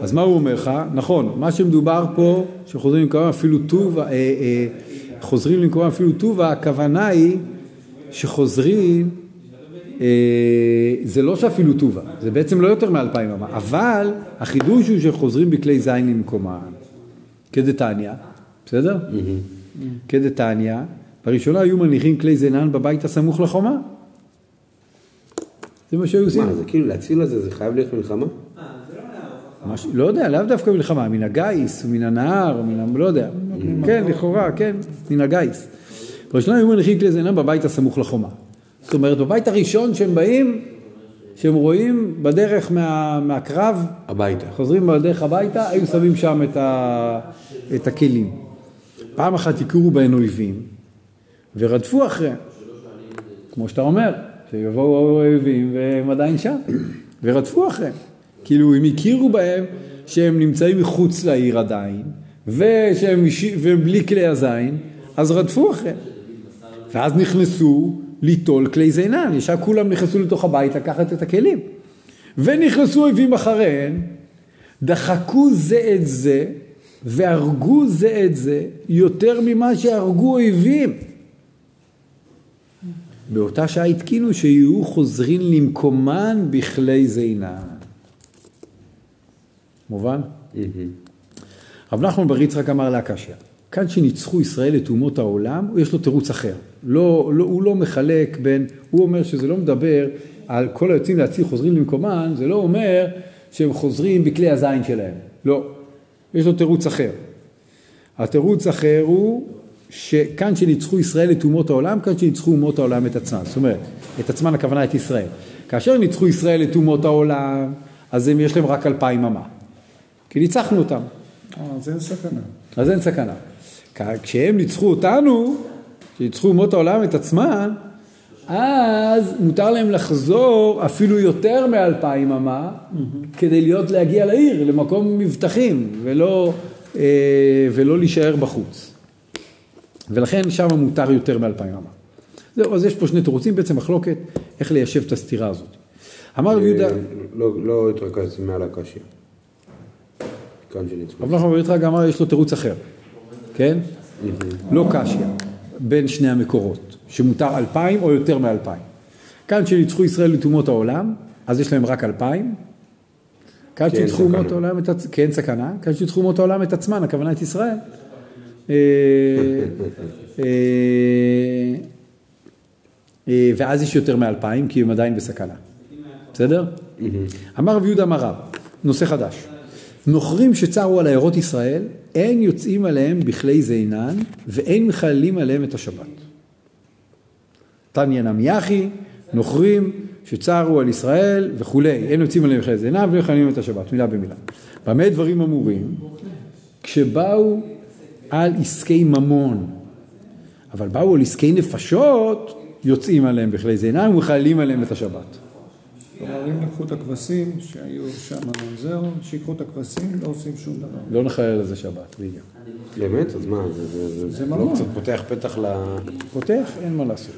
אז מה הוא אומר לך? נכון, מה שמדובר פה, שחוזרים למקומם אפילו טובה, אה, אה, חוזרים למקומם אפילו טובה, הכוונה היא שחוזרים, זה לא שאפילו טובה, זה בעצם לא יותר מאלפיים אמה, אבל החידוש הוא שחוזרים בכלי זין למקומם, כדתניא, בסדר? כדתניא, בראשונה היו מניחים כלי זינן בבית הסמוך לחומה. זה מה שהיו עושים. מה, זה כאילו להציל את זה, זה חייב להיות מלחמה? מש... לא יודע, לאו דווקא מלחמה, מן הגיס, מן הנהר, מן ה... לא יודע. כן, לכאורה, כן, מן הגיס. בראשונה היו מניחים כלי זינם בבית הסמוך לחומה. זאת אומרת, בבית הראשון שהם באים, שהם רואים בדרך מה... מהקרב, הביתה. חוזרים בדרך הביתה, היו שמים שם את, ה... את הכלים. פעם אחת הכירו בהן אויבים, ורדפו אחריהם. כמו שאתה אומר, שיבואו האויבים והם עדיין שם, ורדפו אחריהם. כאילו, הם הכירו בהם שהם נמצאים מחוץ לעיר עדיין, ושהם בלי כלי הזין, אז רדפו אחריהם. ואז נכנסו ליטול כלי זינן, ישר כולם נכנסו לתוך הבית לקחת את הכלים. ונכנסו אויבים אחריהם, דחקו זה את זה, והרגו זה את זה, יותר ממה שהרגו אויבים. באותה שעה התקינו שיהיו חוזרים למקומן בכלי זינן. מובן? רב נחמן בר יצחק אמר להקשיא, כאן שניצחו ישראל את אומות העולם, יש לו תירוץ אחר. לא, לא, הוא לא מחלק בין, הוא אומר שזה לא מדבר על כל היוצאים להציל חוזרים למקומן, זה לא אומר שהם חוזרים בכלי הזין שלהם. לא, יש לו תירוץ אחר. התירוץ אחר הוא שכאן שניצחו ישראל את אומות העולם, כאן שניצחו אומות העולם את עצמם. זאת אומרת, את עצמם הכוונה את ישראל. כאשר ניצחו ישראל את אומות העולם, אז הם, יש להם רק אלפיים אמה. כי ניצחנו אותם, אה, אז אין סכנה. אז אין סכנה. כשהם ניצחו אותנו, כשניצחו אומות העולם את עצמן, אז מותר להם לחזור אפילו יותר מאלפיים אמה, כדי להיות, להגיע לעיר, למקום מבטחים, ולא, אה, ולא להישאר בחוץ. ולכן שם מותר יותר מאלפיים אמה. זהו, אז יש פה שני תירוצים, בעצם מחלוקת, איך ליישב את הסתירה הזאת. אמר רבי יהודה, לא- לא התרכזתי מעל הקשיא. כאן שניצחו. רב נחמן בר יצחק אמר יש לו תירוץ אחר, כן? לא קשיא, בין שני המקורות, שמותר אלפיים או יותר מאלפיים. כאן שניצחו ישראל את אומות העולם, אז יש להם רק אלפיים. כאן כן, שניצחו סכנה. אומות העולם את עצמם, כן סכנה, כאן שניצחו אומות העולם את עצמן, הכוונה את ישראל. אה, אה, אה, ואז יש יותר מאלפיים, כי הם עדיין בסכנה. בסדר? אמר רב יהודה אמר רב, נושא חדש. נוכרים שצרו על עיירות ישראל, אין יוצאים עליהם בכלי זינן, ואין מחללים עליהם את השבת. תניא נמיחי, נוכרים שצרו על ישראל וכולי, אין יוצאים עליהם בכלי זינן ואין מחללים את השבת, מילה במילה. במה דברים אמורים? כשבאו על עסקי ממון, אבל באו על עסקי נפשות, יוצאים עליהם בכלי זינן ומחללים עליהם את השבת. כלומר, אם לקחו את הכבשים שהיו שם, זהו, שיקחו את הכבשים, לא עושים שום דבר. לא נחלל על זה שבת, בדיוק. באמת? אז מה? זה- זה- זה זה לא. קצת פותח פתח ל... פותח, אין מה לעשות.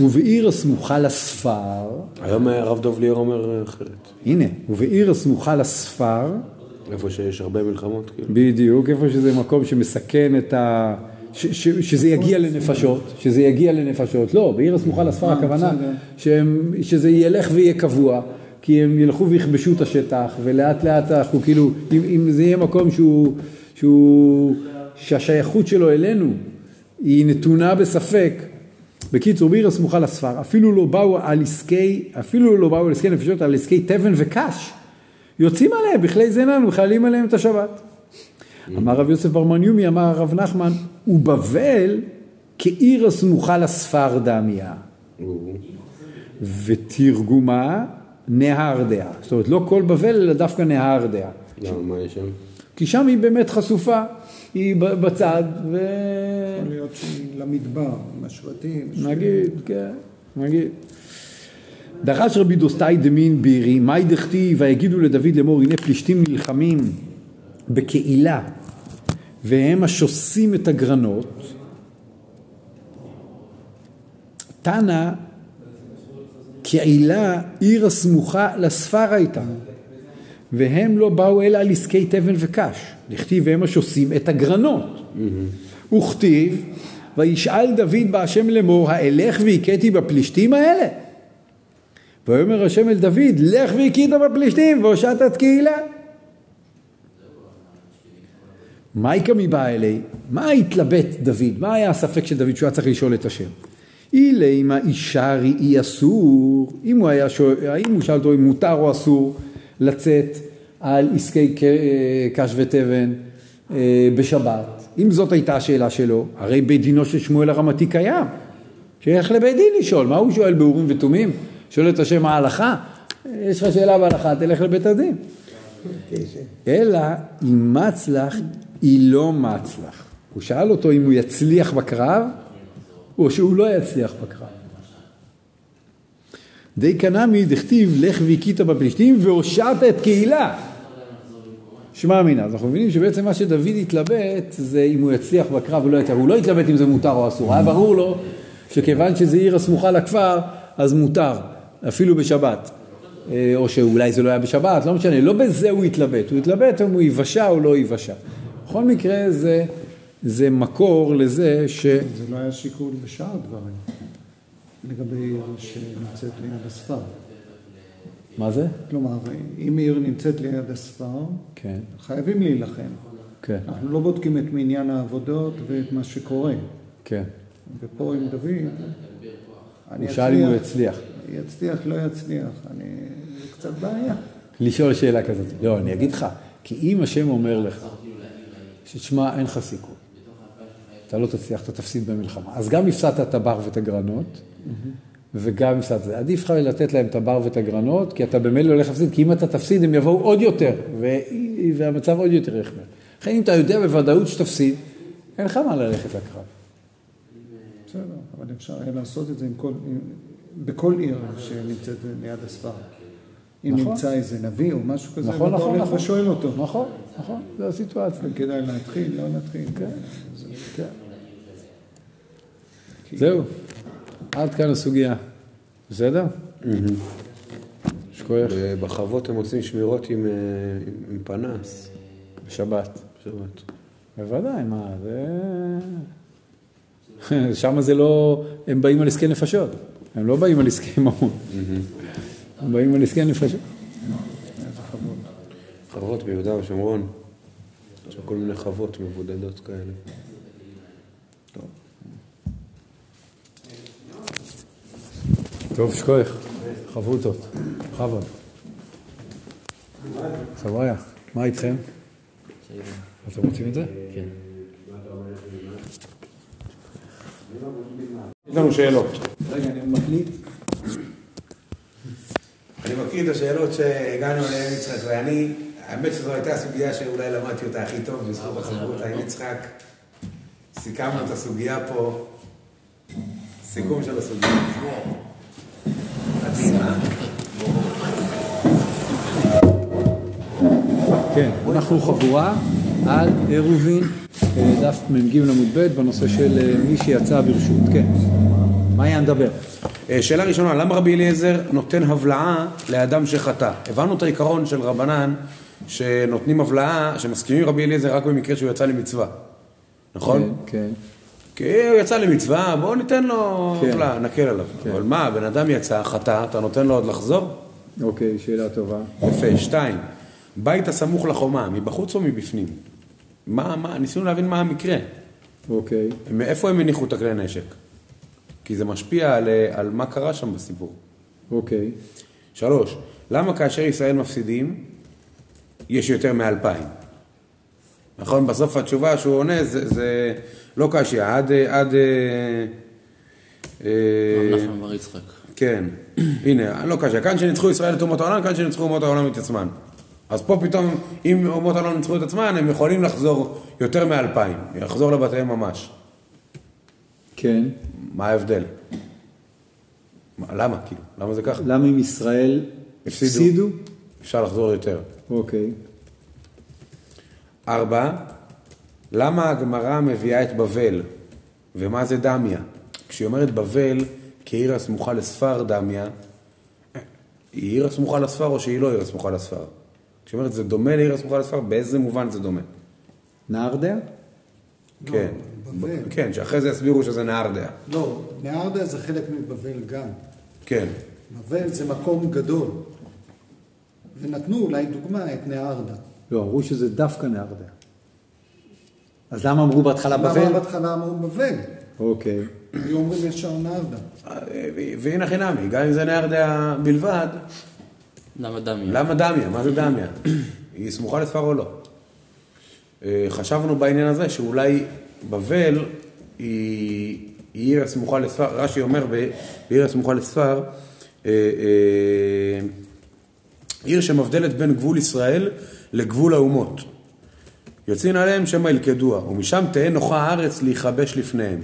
ובעיר הסמוכה לספר, היום הרב דב ליאור אומר אחרת. הנה, ובעיר הסמוכה לספר, איפה שיש הרבה מלחמות, כאילו. בדיוק, איפה שזה מקום שמסכן את ה... ש, ש, שזה יגיע לנפשות, שזה יגיע לנפשות, לא, בעיר הסמוכה לספר אה, הכוונה. שהם, שזה ילך ויהיה קבוע, כי הם ילכו ויכבשו את השטח, ולאט לאט אנחנו כאילו, אם, אם זה יהיה מקום שהוא, שהוא, שהשייכות שלו אלינו היא נתונה בספק, בקיצור, בעיר הסמוכה לספר, אפילו לא באו על עסקי, אפילו לא באו על עסקי נפשות, על עסקי תבן וקש, יוצאים עליהם בכלי זינן ומחללים עליהם את השבת. אמר רב יוסף בר מניומי, אמר הרב נחמן, ובבל כעיר הסמוכה לספר דמיה, הוא- ותרגומה נהר דעה. זאת אומרת, לא כל בבל, אלא דווקא נהר דעה. למה, מה יש שם? כי שם היא באמת חשופה, היא בצד, ו... יכול להיות שהיא למדבר, עם השבטים. נגיד, כן, נגיד. דרש רבי דוסטאי דמין בירי, מאי דכתיב, ויגידו לדוד לאמור, הנה פלישתים נלחמים בקהילה, והם השוסים את הגרנות. תנא, קהילה, עיר הסמוכה לספר הייתה, והם לא באו אלא על עסקי תבן וקש, לכתיב והם השוסים את הגרנות. וכתיב, וישאל דוד בהשם לאמור, האלך והכיתי בפלישתים האלה? ויאמר השם אל דוד, לך והכית בפלישתים והושעת את קהילה. מה יקא מבא אלי? מה התלבט דוד? מה היה הספק של דוד שהוא היה צריך לשאול את השם? אילי מה אישה ראי אסור, אם הוא היה שואל, האם הוא שאל אותו אם מותר או אסור לצאת על עסקי אה, קש ותבן אה, בשבת, אם זאת הייתה השאלה שלו, הרי בית דינו של שמואל הרמתי קיים, שילך לבית דין לשאול, מה הוא שואל באורים ותומים? שואל את השם ההלכה? יש לך שאלה בהלכה, תלך לבית הדין. אלא אם מצלח, היא לא מצלח. הוא שאל אותו אם הוא יצליח בקרב, או שהוא לא יצליח בקרב. די קנמי דכתיב לך והכית בפלישתים והושעת את קהילה. שמע אמינא, אז אנחנו מבינים שבעצם מה שדוד התלבט זה אם הוא יצליח בקרב או לא יצליח, הוא לא התלבט אם זה מותר או אסור, היה ברור לו שכיוון שזה עיר הסמוכה לכפר אז מותר, אפילו בשבת, או שאולי זה לא היה בשבת, לא משנה, לא בזה הוא התלבט, הוא התלבט אם הוא ייוושע או לא ייוושע. בכל מקרה זה, זה מקור לזה ש... זה לא היה שיקול בשאר הדברים, לגבי עיר שנמצאת ליד הספר. מה זה? כלומר, אם עיר נמצאת ליד הספר, כן, חייבים להילחם. כן, אנחנו לא בודקים את מניין העבודות ואת מה שקורה. כן. ופה עם דוד, אני הוא שאל אם הוא יצליח. יצליח, לא יצליח, אני... קצת בעיה. לשאול שאלה כזאת. לא, אני אגיד לך, כי אם השם אומר לך, שתשמע, אין לך סיכוי. אתה לא תצליח, אתה תפסיד במלחמה. אז גם הפסדת את הבר ואת הגרנות, וגם הפסדת זה. עדיף לך לתת להם את הבר ואת הגרנות, כי אתה במילא הולך להפסיד, כי אם אתה תפסיד, הם יבואו עוד יותר, והמצב עוד יותר יחמר. לכן אם אתה יודע בוודאות שתפסיד, אין לך מה ללכת לקרב. בסדר, אבל אפשר לעשות את זה בכל עיר שנמצאת ליד הספר. אם נכון. נמצא איזה נביא או משהו כזה, נכון, ואתה נכון, הולך נכון. ושואל אותו. נכון, נכון, זו הסיטואציה. כדאי להתחיל, לא להתחיל. כן, כן. זהו, עד כאן הסוגיה. בסדר? שכוייך. בחוות הם עושים שמירות עם, אה, עם, עם פנס. בשבת. בשבת. בוודאי, מה, זה... שם זה לא... הם באים על עסקי נפשות. הם לא באים על עסקי ממון. הם באים על עסקי נפשות. חוות ביהודה ושומרון. יש כל מיני חוות מבודדות כאלה. טוב, שכוייך. חברותות. בכבוד. סבבה. מה איתכם? אתם רוצים את זה? כן. יש לנו שאלות. רגע, אני מקליט. את השאלות שהגענו אליהן יצחק ואני, האמת שזו הייתה הסוגיה שאולי למדתי אותה הכי טוב בזכות החברות עם יצחק. סיכמנו את הסוגיה פה, סיכום של הסוגיה. אה? כן, אנחנו חבורה על עירובין, אה, דף מ"ג עמוד ב' בנושא של אה, מי שיצא ברשות. כן. מעיין, דבר. אה, שאלה ראשונה, למה רבי אליעזר נותן הבלעה לאדם שחטא? הבנו את העיקרון של רבנן שנותנים הבלעה, שמסכימים רבי אליעזר רק במקרה שהוא יצא למצווה, נכון? כן, כן. כי הוא יצא למצווה, בואו ניתן לו כן. הבלעה, נקל עליו. אבל מה, בן אדם יצא, חטא, אתה נותן לו עוד לחזור? אוקיי, שאלה טובה. יפה, שתיים, בית הסמוך לחומה, מבחוץ או מבפנים? מה, מה, ניסינו להבין מה המקרה. אוקיי. מאיפה הם הניחו את הכלי נשק? כי זה משפיע על, אה, על מה קרה שם בסיפור. אוקיי. שלוש, למה כאשר ישראל מפסידים, יש יותר מאלפיים? נכון, בסוף התשובה שהוא עונה זה, זה לא קשיא, עד... אה, עד אה, אה, נחמן בר יצחק. כן, הנה, לא קשיא, כאן שניצחו ישראל את אומות העולם, כאן שניצחו אומות העולם את עצמן. אז פה פתאום, אם אומות העולם ניצחו את עצמן, הם יכולים לחזור יותר מאלפיים, לחזור לבתיהם ממש. כן. מה ההבדל? מה, למה, כאילו? למה זה ככה? למה אם ישראל הפסידו? הפסידו? אפשר לחזור יותר. אוקיי. ארבע, למה הגמרא מביאה את בבל? ומה זה דמיה? כשהיא אומרת בבל כעיר הסמוכה לספר דמיה, היא עיר הסמוכה לספר או שהיא לא עיר הסמוכה לספר? כשהיא אומרת זה דומה לעיר הסמוכה לספר, באיזה מובן זה דומה? נהרדע? כן. בבל. כן, שאחרי זה יסבירו שזה נהרדע. לא, נהרדה זה חלק מבבל גם. כן. בבל זה מקום גדול. ונתנו אולי דוגמה את נהרדה. לא, אמרו שזה דווקא נהרדע. אז למה אמרו בהתחלה למה בבל? בהתחלה אמרו בבל? אוקיי. היו אומרים ישר נהרדה. והנה חינמי, גם אם זה נהרדע בלבד, למה דמי? למה דמיה? מה זה דמיה? היא סמוכה לספר או לא? אה, חשבנו בעניין הזה שאולי בבל היא היא עיר הסמוכה לספר, רש"י אומר בעיר הסמוכה לספר, אה, אה, עיר שמבדלת בין גבול ישראל לגבול האומות. יוצאים עליהם שמא ילכדוה, ומשם תהא נוחה הארץ להיכבש לפניהם.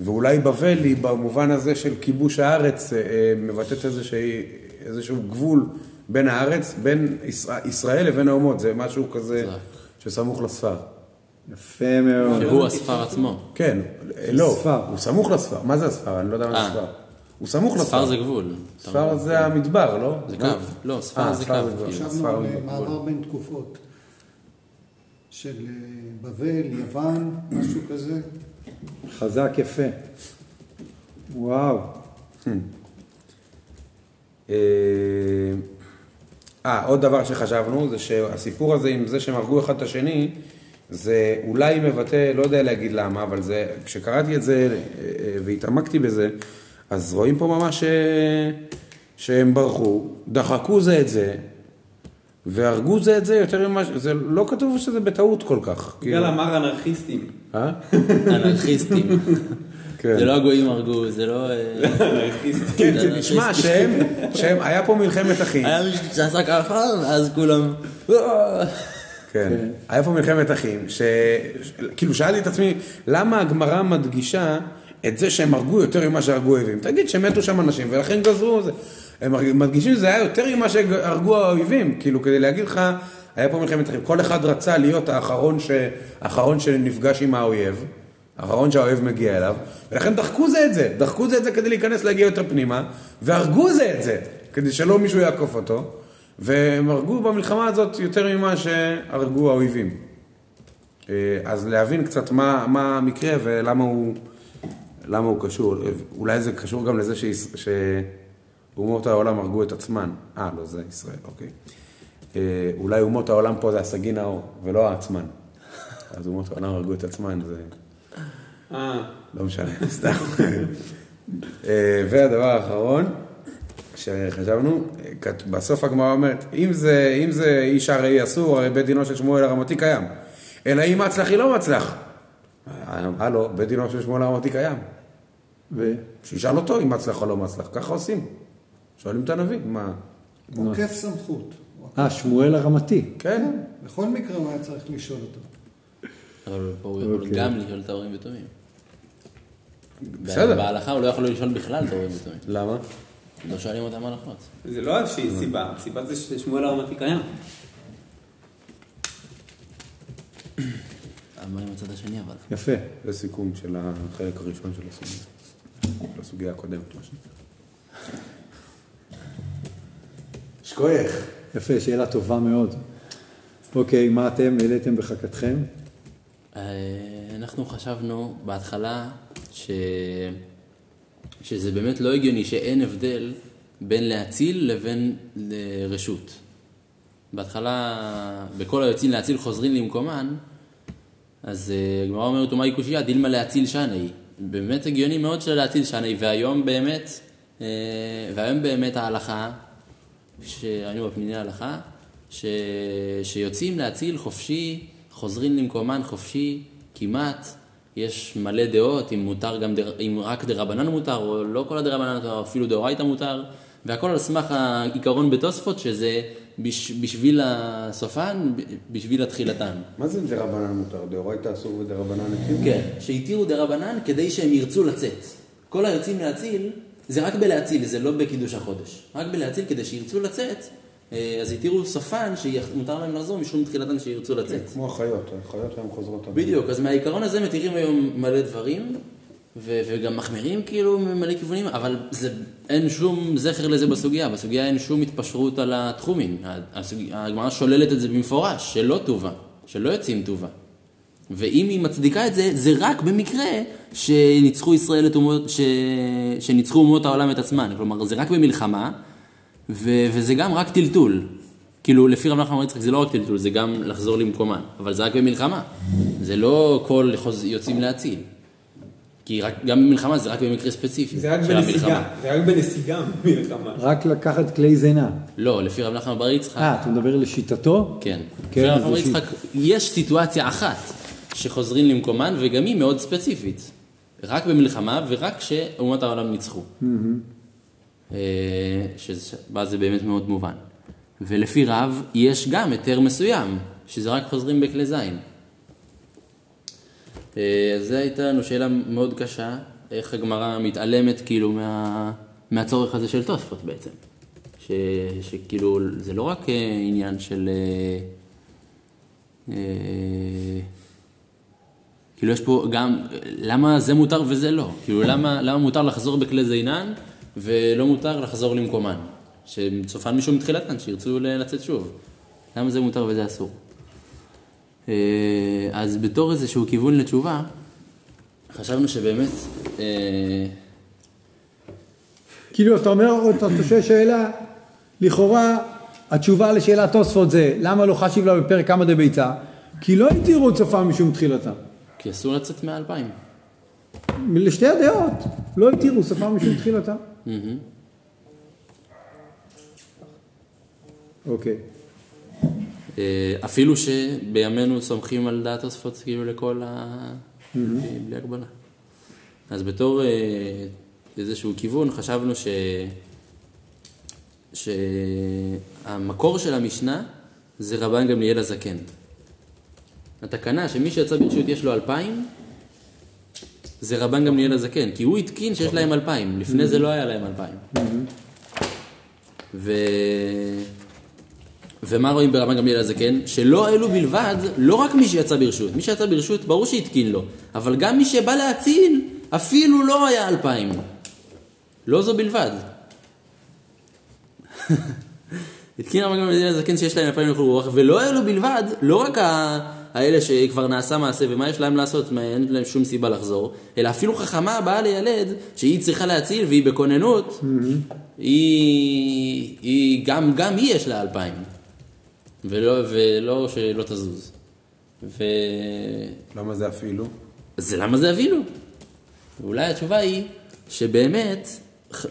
ואולי בבל היא במובן הזה של כיבוש הארץ מבטאת איזשהו, איזשהו גבול בין הארץ, בין ישראל לבין האומות, זה משהו כזה שסמוך לספר. יפה מאוד. שהוא הספר עצמו. כן, אה, לא. הוא סמוך לספר, מה זה הספר? אני לא יודע מה זה אה. ספר. הוא סמוך לספר. ספר זה גבול. ספר זה המדבר, לא? זה קו. לא, ספר אה, זה קו. כאילו. חשבנו על זה מעבר בין תקופות. של אה, בבל, יוון, משהו כזה. חזק, יפה. וואו. אה, עוד דבר שחשבנו, זה שהסיפור הזה עם זה שהם הרגו אחד את השני, זה אולי מבטא, לא יודע להגיד למה, אבל זה, כשקראתי את זה אה, אה, והתעמקתי בזה, אז רואים פה ממש אה, שהם ברחו, דחקו זה את זה, והרגו זה את זה יותר ממה, ש- זה לא כתוב שזה בטעות כל כך. כאילו. יגאל אמר אנרכיסטים. אה? אנרכיסטים. כן. זה לא הגויים הרגו, זה לא... אה. כן, זה נשמע שהם, שהם, היה פה מלחמת אחים. היה מישהו שעשה ככה, ואז כולם... "אה". כן. היה פה מלחמת אחים, ש... כאילו שאלתי את עצמי, למה הגמרא מדגישה את זה שהם הרגו יותר ממה שהרגו אויבים? תגיד שמתו שם אנשים ולכן גזרו את זה. הם מדגישים שזה היה יותר ממה שהרגו האויבים, כאילו כדי להגיד לך, היה פה מלחמת אחים. כל אחד רצה להיות האחרון, ש... האחרון שנפגש עם האויב, האחרון שהאויב מגיע אליו, ולכן דחקו זה את זה, דחקו זה את זה כדי להיכנס להגיע יותר פנימה, והרגו זה את זה, כדי שלא מישהו יעקוף אותו, והם הרגו במלחמה הזאת יותר ממה שהרגו האויבים. אה, אז להבין קצת מה, מה המקרה ולמה הוא, למה הוא קשור. אולי זה קשור גם לזה שאומות העולם הרגו את עצמן. אה, לא, זה ישראל, אוקיי. אה, אולי אומות העולם פה זה הסגין האור, ולא העצמן. אז אומות העולם הרגו את עצמן, זה... אה, לא משנה, סתם. אה, והדבר האחרון, שחשבנו, בסוף הגמרא אומרת, אם זה, אם זה איש הרי אסור, הרי בית דינו של שמואל הרמתי קיים. אלא אם מצלח היא לא מצלח. הלו, בית דינו של שמואל הרמתי קיים. ו... שישאל אותו אם מצלח או לא מצלח, ככה עושים. שואלים את הנביא, מה? עוקף סמכות. אה, שמואל הרמתי. כן, בכל מקרה הוא היה צריך לשאול אותו. אבל פה הוא יכול אוקיי. גם לשאול את ההורים ותומים. בסדר. בהלכה הוא לא יכול לשאול בכלל את ההורים ותומים. למה? לא שואלים אותם הלכות. זה לא איזושהי סיבה, הסיבה זה ששמואל הרמתי קיים. עם הצד השני אבל? יפה. זה סיכום של החלק הראשון של הסוגיה. של הסוגיה הקודמת. שכוייך. יפה, שאלה טובה מאוד. אוקיי, מה אתם העליתם בחכתכם? אה, אנחנו חשבנו בהתחלה ש... שזה באמת לא הגיוני שאין הבדל בין להציל לבין רשות. בהתחלה, בכל היוצאים להציל חוזרים למקומן, אז אה, הגמרא אומרת, ומהי קושייה? דילמה להציל שני. באמת הגיוני מאוד של להציל שני, והיום באמת, אה, והיום באמת ההלכה, שהיינו בפניני ההלכה, ש... שיוצאים להציל חופשי, חוזרים למקומן חופשי, כמעט. יש מלא דעות, אם מותר גם, דר... אם רק דרבנן מותר, או לא כל הדרבנן מותר, אפילו דאורייתא מותר, והכל על סמך העיקרון בתוספות, שזה בש... בשביל הסופן, בשביל התחילתן. מה זה דרבנן מותר? דאורייתא אסור ודרבנן התיר? כן, שהתירו דרבנן כדי שהם ירצו לצאת. כל היוצאים להציל, זה רק בלהציל, זה לא בקידוש החודש. רק בלהציל כדי שירצו לצאת, אז התירו סופן שמותר להם לחזור משום תחילתן שירצו לצאת. כמו החיות, החיות היום חוזרות. בדיוק, אז מהעיקרון הזה מתירים היום מלא דברים, ו- וגם מחמירים כאילו ממלא כיוונים, אבל זה, אין שום זכר לזה בסוגיה, בסוגיה אין שום התפשרות על התחומים. הגמרא שוללת את זה במפורש, שלא טובה, שלא יוצאים טובה. ואם היא מצדיקה את זה, זה רק במקרה שניצחו ישראל את אומות, ש... שניצחו אומות העולם את עצמן. כלומר, זה רק במלחמה, ו... וזה גם רק טלטול. כאילו, לפי רב נחמן יצחק זה לא רק טלטול, זה גם לחזור למקומן. אבל זה רק במלחמה. זה לא כל חוז... יוצאים להציל. כי רק, גם במלחמה זה רק במקרה ספציפי. זה רק בנסיגה, המלחמה. זה רק בנסיגה מלחמה. רק לקחת כלי זינה. לא, לפי רב נחמן בר יצחק. אה, אתה מדבר לשיטתו? כן. כן, לפי רב נחמן בר יצחק, יש סיטואציה אחת שחוזרים למקומן, וגם היא מאוד ספציפית. רק במלחמה ורק כשאומות העולם ניצחו. אה, שבה זה באמת מאוד מובן. ולפי רב, יש גם היתר מסוים, שזה רק חוזרים בכלי זין. אה, אז זו הייתה לנו שאלה מאוד קשה, איך הגמרא מתעלמת כאילו מה, מהצורך הזה של תוספות בעצם. ש, שכאילו, זה לא רק אה, עניין של... אה, אה, כאילו יש פה גם, למה זה מותר וזה לא? כאילו למה, למה מותר לחזור בכלי זינן ולא מותר לחזור למקומן? שצופן מישהו מתחילתן, שירצו לצאת שוב. למה זה מותר וזה אסור? אה, אז בתור איזשהו כיוון לתשובה, חשבנו שבאמת, אה, כאילו, אתה אומר, אתה שואל שאלה, לכאורה, התשובה לשאלת תוספות זה, למה לא חשיב לה בפרק כמה דביצה? כי לא התירו את סופה משום תחילתה. כי אסור לצאת מאלפיים. לשתי הדעות, לא התירו סופה משום תחילתה. אוקיי. אפילו שבימינו סומכים על דעת תוספות כאילו לכל ה... בלי בלי הגבלה. אז בתור אה, איזשהו כיוון חשבנו ש... שהמקור של המשנה זה רבן גמליאל הזקן. התקנה שמי שיצא ברשות יש לו אלפיים, זה רבן גמליאל הזקן, כי הוא התקין שיש להם אלפיים, לפני זה לא היה להם אלפיים. ו... ומה רואים ברבן גמליאל הזקן? שלא אלו בלבד, לא רק מי שיצא ברשות, מי שיצא ברשות ברור שהתקין לו, אבל גם מי שבא להציל, אפילו לא היה אלפיים. לא זו בלבד. התקין רבן גמליאל הזקן שיש להם אלפיים לכל רוח, ולא אלו בלבד, לא רק ה... האלה שכבר נעשה מעשה ומה יש להם לעשות, מה, אין להם שום סיבה לחזור, אלא אפילו חכמה באה לילד שהיא צריכה להציל והיא בכוננות, היא, היא גם, גם היא יש לה אלפיים, ולא, ולא שלא תזוז. ו... למה זה אפילו? זה למה זה אבינו? ואולי התשובה היא שבאמת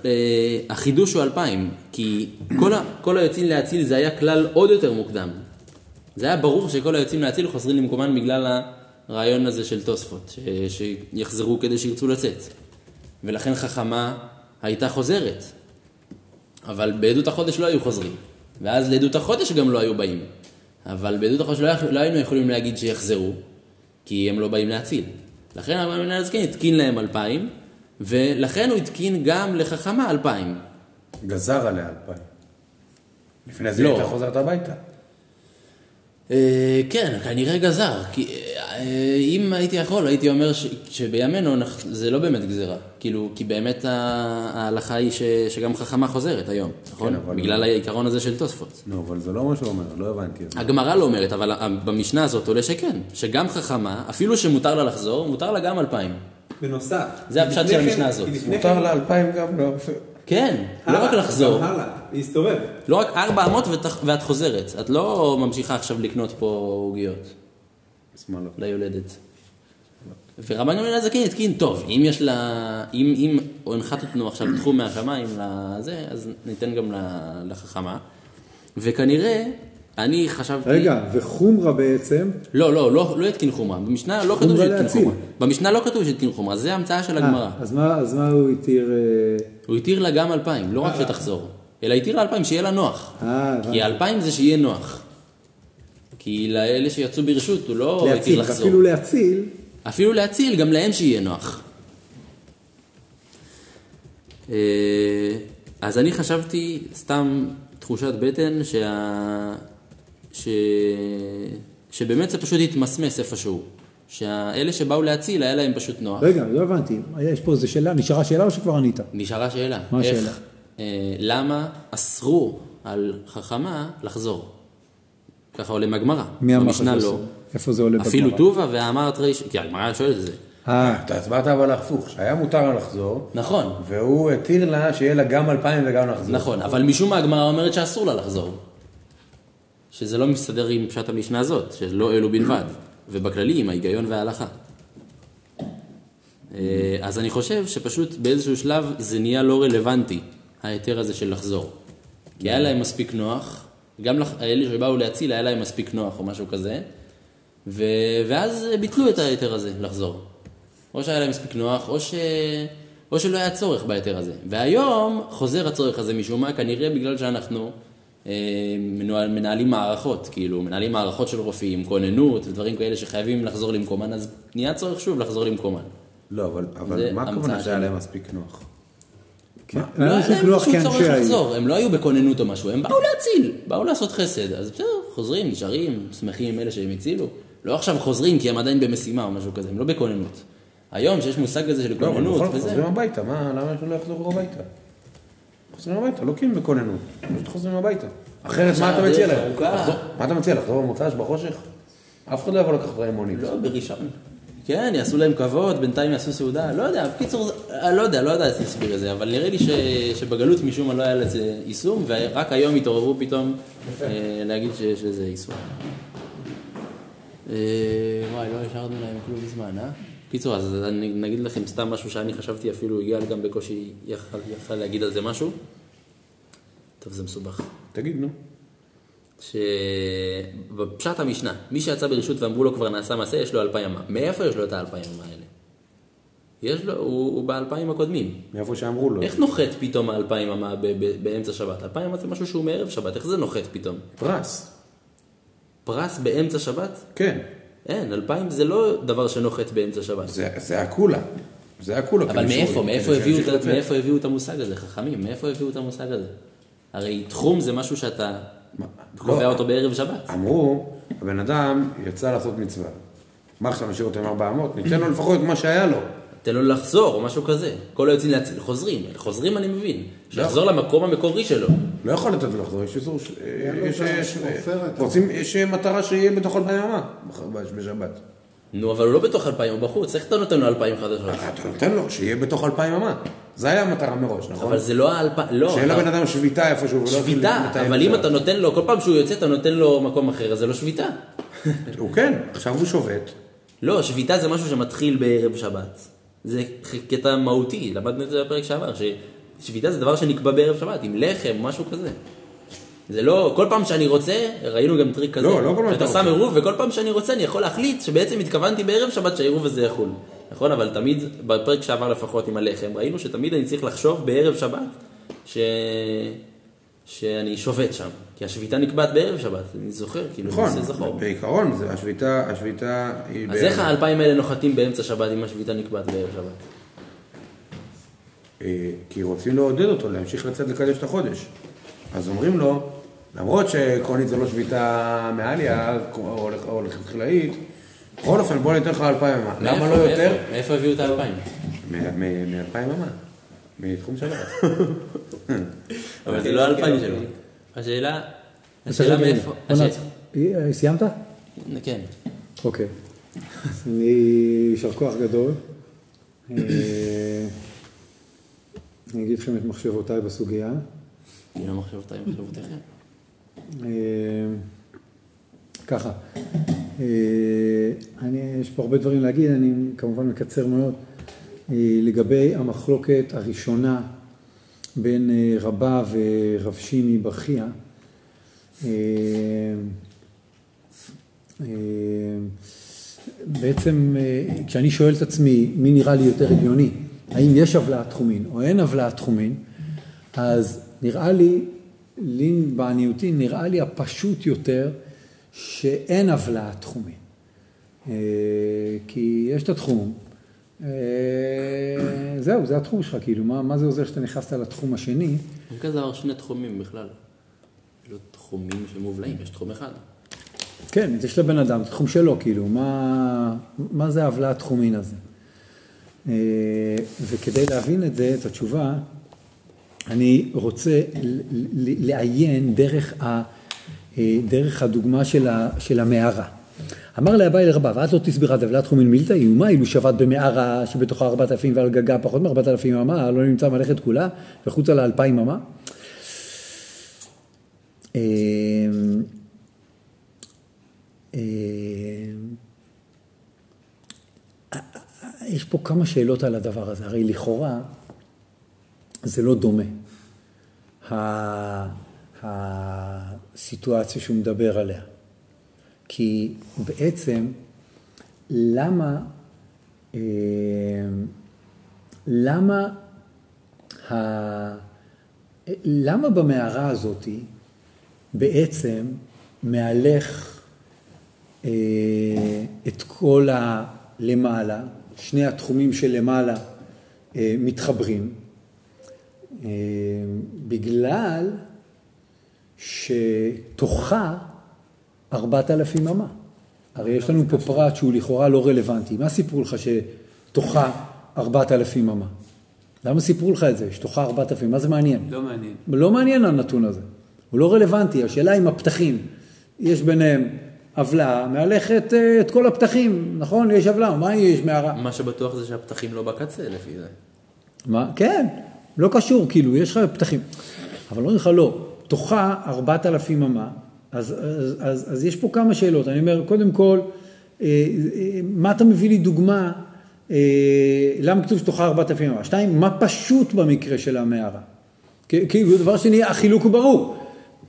אה, החידוש הוא אלפיים, כי כל, ה, כל היוצאים להציל זה היה כלל עוד יותר מוקדם. זה היה ברור שכל היוצאים להציל חוזרים למקומן בגלל הרעיון הזה של תוספות, ש, שיחזרו כדי שירצו לצאת. ולכן חכמה הייתה חוזרת, אבל בעדות החודש לא היו חוזרים. ואז לעדות החודש גם לא היו באים. אבל בעדות החודש לא, לא היינו יכולים להגיד שיחזרו, כי הם לא באים להציל. לכן הרב מנהל הזקן התקין להם אלפיים, ולכן הוא התקין גם לחכמה אלפיים. גזר עליה אלפיים. לפני זה לא. היא הייתה חוזרת הביתה. אה, כן, כנראה גזר, כי אה, אם הייתי יכול, הייתי אומר ש, שבימינו אנחנו- זה לא באמת גזירה. כאילו, כי באמת ההלכה היא ש, שגם חכמה חוזרת היום, נכון? כן, אבל- בגלל העיקרון הזה של תוספות. נו, אבל זה לא מה שהוא אומר, לא הבנתי את זה. הגמרא לא אומרת, אבל במשנה הזאת עולה שכן, שגם חכמה, אפילו שמותר לה לחזור, מותר לה גם אלפיים. בנוסף. זה הפשט של כן- המשנה הזאת. מותר כן- לה אלפיים גם לא... כן, לא רק לחזור, הלאה, להסתובב. לא רק ארבע אמות ואת- ואת חוזרת. את לא ממשיכה עכשיו לקנות פה עוגיות. שמאלה. ליולדת. ורבן גמליאל הזקן התקין, טוב, אם יש לה, אם, אם הנחת אותנו עכשיו תחום מהשמיים לזה, אז ניתן גם לחכמה. וכנראה, אני חשבתי... רגע, וחומרה בעצם, לא, לא, לא, לא התקין חומרה. במשנה לא כתוב שהתקין. חומרה. במשנה לא כתוב שהתקין חומרה, זה המצאה של הגמרא. אה, אז מה, אז מה הוא התיר... אה, הוא התיר לה גם אלפיים, לא רק שתחזור. אלא התיר לה אלפיים, שיהיה לה נוח. אה. כי אלפיים זה שיהיה נוח. כי לאלה שיצאו ברשות, הוא לא התיר לחזור. אפילו להציל, אפילו להציל, גם להם שיהיה נוח. אה, אז אני חשבתי, סתם תחושת בטן, שה... ש... שבאמת זה פשוט התמסמס איפשהו. שאלה שבאו להציל, היה להם פשוט נוח. רגע, לא הבנתי, יש פה איזה שאלה, נשארה שאלה או שכבר ענית? נשארה שאלה. מה איך, השאלה? אה, למה אסרו על חכמה לחזור? ככה עולה מהגמרא. מי אמר לך שזה לא. איפה זה עולה אפילו בגמרא? טובה ואמרת ריש... כי הגמרא שואלת את זה. אה, אתה הסברת אבל הפוך, שהיה מותר לה לחזור, נכון. והוא התיר לה שיהיה לה גם אלפיים וגם לחזור. נכון, אבל משום מה הגמרא אומרת שאסור לה לחזור. שזה לא מסתדר עם פשט המשנה הזאת, שלא אלו בלבד, ובכללי עם ההיגיון וההלכה. אה, אז אני חושב שפשוט באיזשהו שלב זה נהיה לא רלוונטי, ההיתר הזה של לחזור. כי היה להם מספיק נוח, גם לח- אלה שבאו להציל היה להם מספיק נוח או משהו כזה, ו... ואז ביטלו את ההיתר הזה לחזור. או שהיה להם מספיק נוח, או, ש... או שלא היה צורך בהיתר הזה. והיום חוזר הצורך הזה משום מה, כנראה בגלל שאנחנו אה, מנהלים מערכות, כאילו, מנהלים מערכות של רופאים, כוננות ודברים כאלה שחייבים לחזור למקומן, אז נהיה צורך שוב לחזור למקומן. לא, אבל, אבל מה הכוונה שהיה. להם מספיק נוח? כן. לא היה היה מספיק להם שום כאנשי צורך. לחזור, הם לא היו בכוננות או משהו, הם באו להציל, באו לעשות חסד, אז בסדר, חוזרים, נשארים, שמחים עם אלה שהם הצילו. לא עכשיו חוזרים כי הם עדיין במשימה או משהו כזה, הם לא בכוננות. היום שיש מושג כזה של לא, אבל כוננות בכל זאת וזה, חוזרים הביתה, מה, למה שהם לא יחזרו הביתה? חוזרים הביתה, לא הם בכוננות, פשוט חוזרים הביתה. אחרת מה אתה מציע להם? מה אתה מציע, לחזור במוצ"ש בחושך? אף אחד לא יבוא לקחת להם מונית. לא, בראשון. כן, יעשו להם כבוד, בינתיים יעשו סעודה, לא יודע, בקיצור, אני לא יודע, לא יודע איך להסביר את זה, אבל נראה לי ש, שבגלות משום מה לא היה לזה יישום, ורק היום התעוררו פתאום אה, להגיד שיש לזה יישום. אה, וואי, לא השארנו להם כלום זמן, אה? קיצור, אז אני נגיד לכם סתם משהו שאני חשבתי אפילו, יגאל גם בקושי יכל, יכל להגיד על זה משהו. טוב, זה מסובך. תגיד, נו. שבפשט המשנה, מי שיצא ברשות ואמרו לו כבר נעשה מעשה, יש לו אלפיים אמה. מאיפה יש לו את האלפיים אמה האלה? יש לו, הוא, הוא באלפיים הקודמים. מאיפה שאמרו לו. איך נוחת פתאום האלפיים אמה באמצע שבת? אלפיים אמה זה משהו שהוא מערב שבת, איך זה נוחת פתאום? פרס. פרס באמצע שבת? כן. אין, אלפיים זה לא דבר שנוחת באמצע שבת. זה, זה הקולה. זה הקולה. אבל מאיפה, מאיפה הביאו, את. מאיפה הביאו את המושג הזה, חכמים? מאיפה הביאו את המושג הזה? הרי תחום זה משהו שאתה? קובע לא. אותו בערב שבת. אמרו, הבן אדם יצא לעשות מצווה. מה עכשיו נשאיר אותו עם 400? ניתן לו לפחות מה שהיה לו. תן לו לחזור או משהו כזה. כל היוצאים להציל, חוזרים. חוזרים אני מבין. שיחזור למקום המקורי שלו. לא יכול לתת לו לחזור, יש איסור, יש- את יש- העופרת. רוצים, יש מטרה שיהיה בתוך אלפיים אמה בשבת. נו, אבל הוא לא בתוך אלפיים, הוא בחוץ. איך אתה נותן לו אלפיים חדשות? אתה נותן לו, שיהיה בתוך אלפיים אמה. זה היה המטרה מראש, נכון? אבל זה לא האלפיים, לא. שאין לבן אדם שביתה איפשהו, ולא יתחיל שביתה, אבל אם. אתה נותן לו, כל פעם שהוא יוצא אתה נותן לו מקום אחר, אז זה לא שביתה. הוא כן, עכשיו הוא שובת. לא, שביתה זה משהו שמתחיל בערב שבת. זה קטע מהותי, למדנו את זה בפרק שעבר, ששביתה זה דבר שנקבע בערב שבת, עם לחם, משהו כזה. זה לא, כל פעם שאני רוצה, ראינו גם טריק כזה. לא, לא כל פעם שאתה שם. עירוב, וכל פעם שאני רוצה אני יכול להחליט שבעצם התכוונתי בערב שבת שהעירוב הזה יחול. נכון? אבל תמיד, בפרק שעבר לפחות עם הלחם, ראינו שתמיד אני צריך לחשוב בערב שבת, ש... שאני שובת שם. כי השביתה נקבעת בערב שבת, אני זוכר, כאילו, נכון, זה זכור. בעיקרון, זה השביתה, השביתה היא... אז בערב. איך האלפיים האלה נוחתים באמצע שבת אם השביתה נקבעת בערב שבת? אה, כי רוצים לעודד אותו להמשיך לצאת לקדש את החודש. אז אומרים לו, למרות שעקרונית זה לא שביתה מעליה, או או לכתחילאית, בכל אופן בוא ניתן לך אלפיים אמה. למה לא יותר? מאיפה- הביאו את האלפיים? מאלפיים אמה. מתחום שבת. אבל זה לא האלפיים שלו. השאלה, השאלה מאיפה... אה, סיימת? כן. אוקיי. אני, יישר כוח גדול. אה, אני אגיד לכם את מחשבותיי בסוגיה. אני לא מחשבותיי, מחשבותיכם. אה, ככה, אני, יש פה הרבה דברים להגיד, אני כמובן מקצר מאוד. לגבי המחלוקת הראשונה בין אה, רבה ורב שימי ברכיה, אה, אה, בעצם כשאני שואל את עצמי מי נראה לי יותר הגיוני, האם יש הבלעת תחומין או אין הבלעת תחומין, אז נראה לי, לי בעניותי נראה לי הפשוט יותר שאין הבלעת תחומין. כי יש את התחום, זהו, זה התחום שלך, כאילו, מה, מה זה עוזר שאתה נכנסת לתחום השני? אין כזה דבר שני תחומים בכלל. לא תחומים שמובלעים, יש תחום אחד. כן, יש לבן אדם, זה תחום שלו, כאילו, מה, מה זה ההבלעת תחומין הזה? אה, וכדי להבין את זה, את התשובה, אני רוצה לעיין דרך, ה, אה, דרך הדוגמה של המערה. אמר לאביי לרבה, ואת לא תסבירה דבלת תחומין מילתא איומה, אילו שבת במערה שבתוכה ארבעת אלפים ועל גגה פחות מארבעת אלפים אמה, לא נמצא מלאכת כולה, וחוצה לה אלפיים אמה. אה, אה, יש פה כמה שאלות על הדבר הזה, הרי לכאורה זה לא דומה. הסיטואציה שהוא מדבר עליה. כי בעצם, למה, אה, למה, ה, למה במערה הזאתי בעצם מהלך אה, את כל הלמעלה, שני התחומים שלמעלה אה, מתחברים, בגלל שתוכה ארבעת אלפים אמה. הרי יש לנו פה פרט שהוא לכאורה לא רלוונטי. מה סיפרו לך שתוכה ארבעת אלפים אמה? למה סיפרו לך את זה, שתוכה ארבעת אלפים? מה זה מעניין? לא מעניין. לא מעניין הנתון הזה. הוא לא רלוונטי. השאלה אם הפתחים, יש ביניהם עוולה, מהלכת אה, את כל הפתחים, נכון? יש עוולה, מה יש מערה? מה שבטוח זה שהפתחים לא בקצה לפי זה. מה? כן, לא קשור, כאילו, יש לך פתחים. אבל אומרים לך, לא, תוכה ארבעת אלפים אמה, אז, אז, אז, אז יש פה כמה שאלות. אני אומר, קודם כל, אה, אה, מה אתה מביא לי דוגמה, אה, למה כתוב שתוכה אלפים אמה? שתיים, מה פשוט במקרה של המערה? כאילו, דבר שני, החילוק הוא ברור.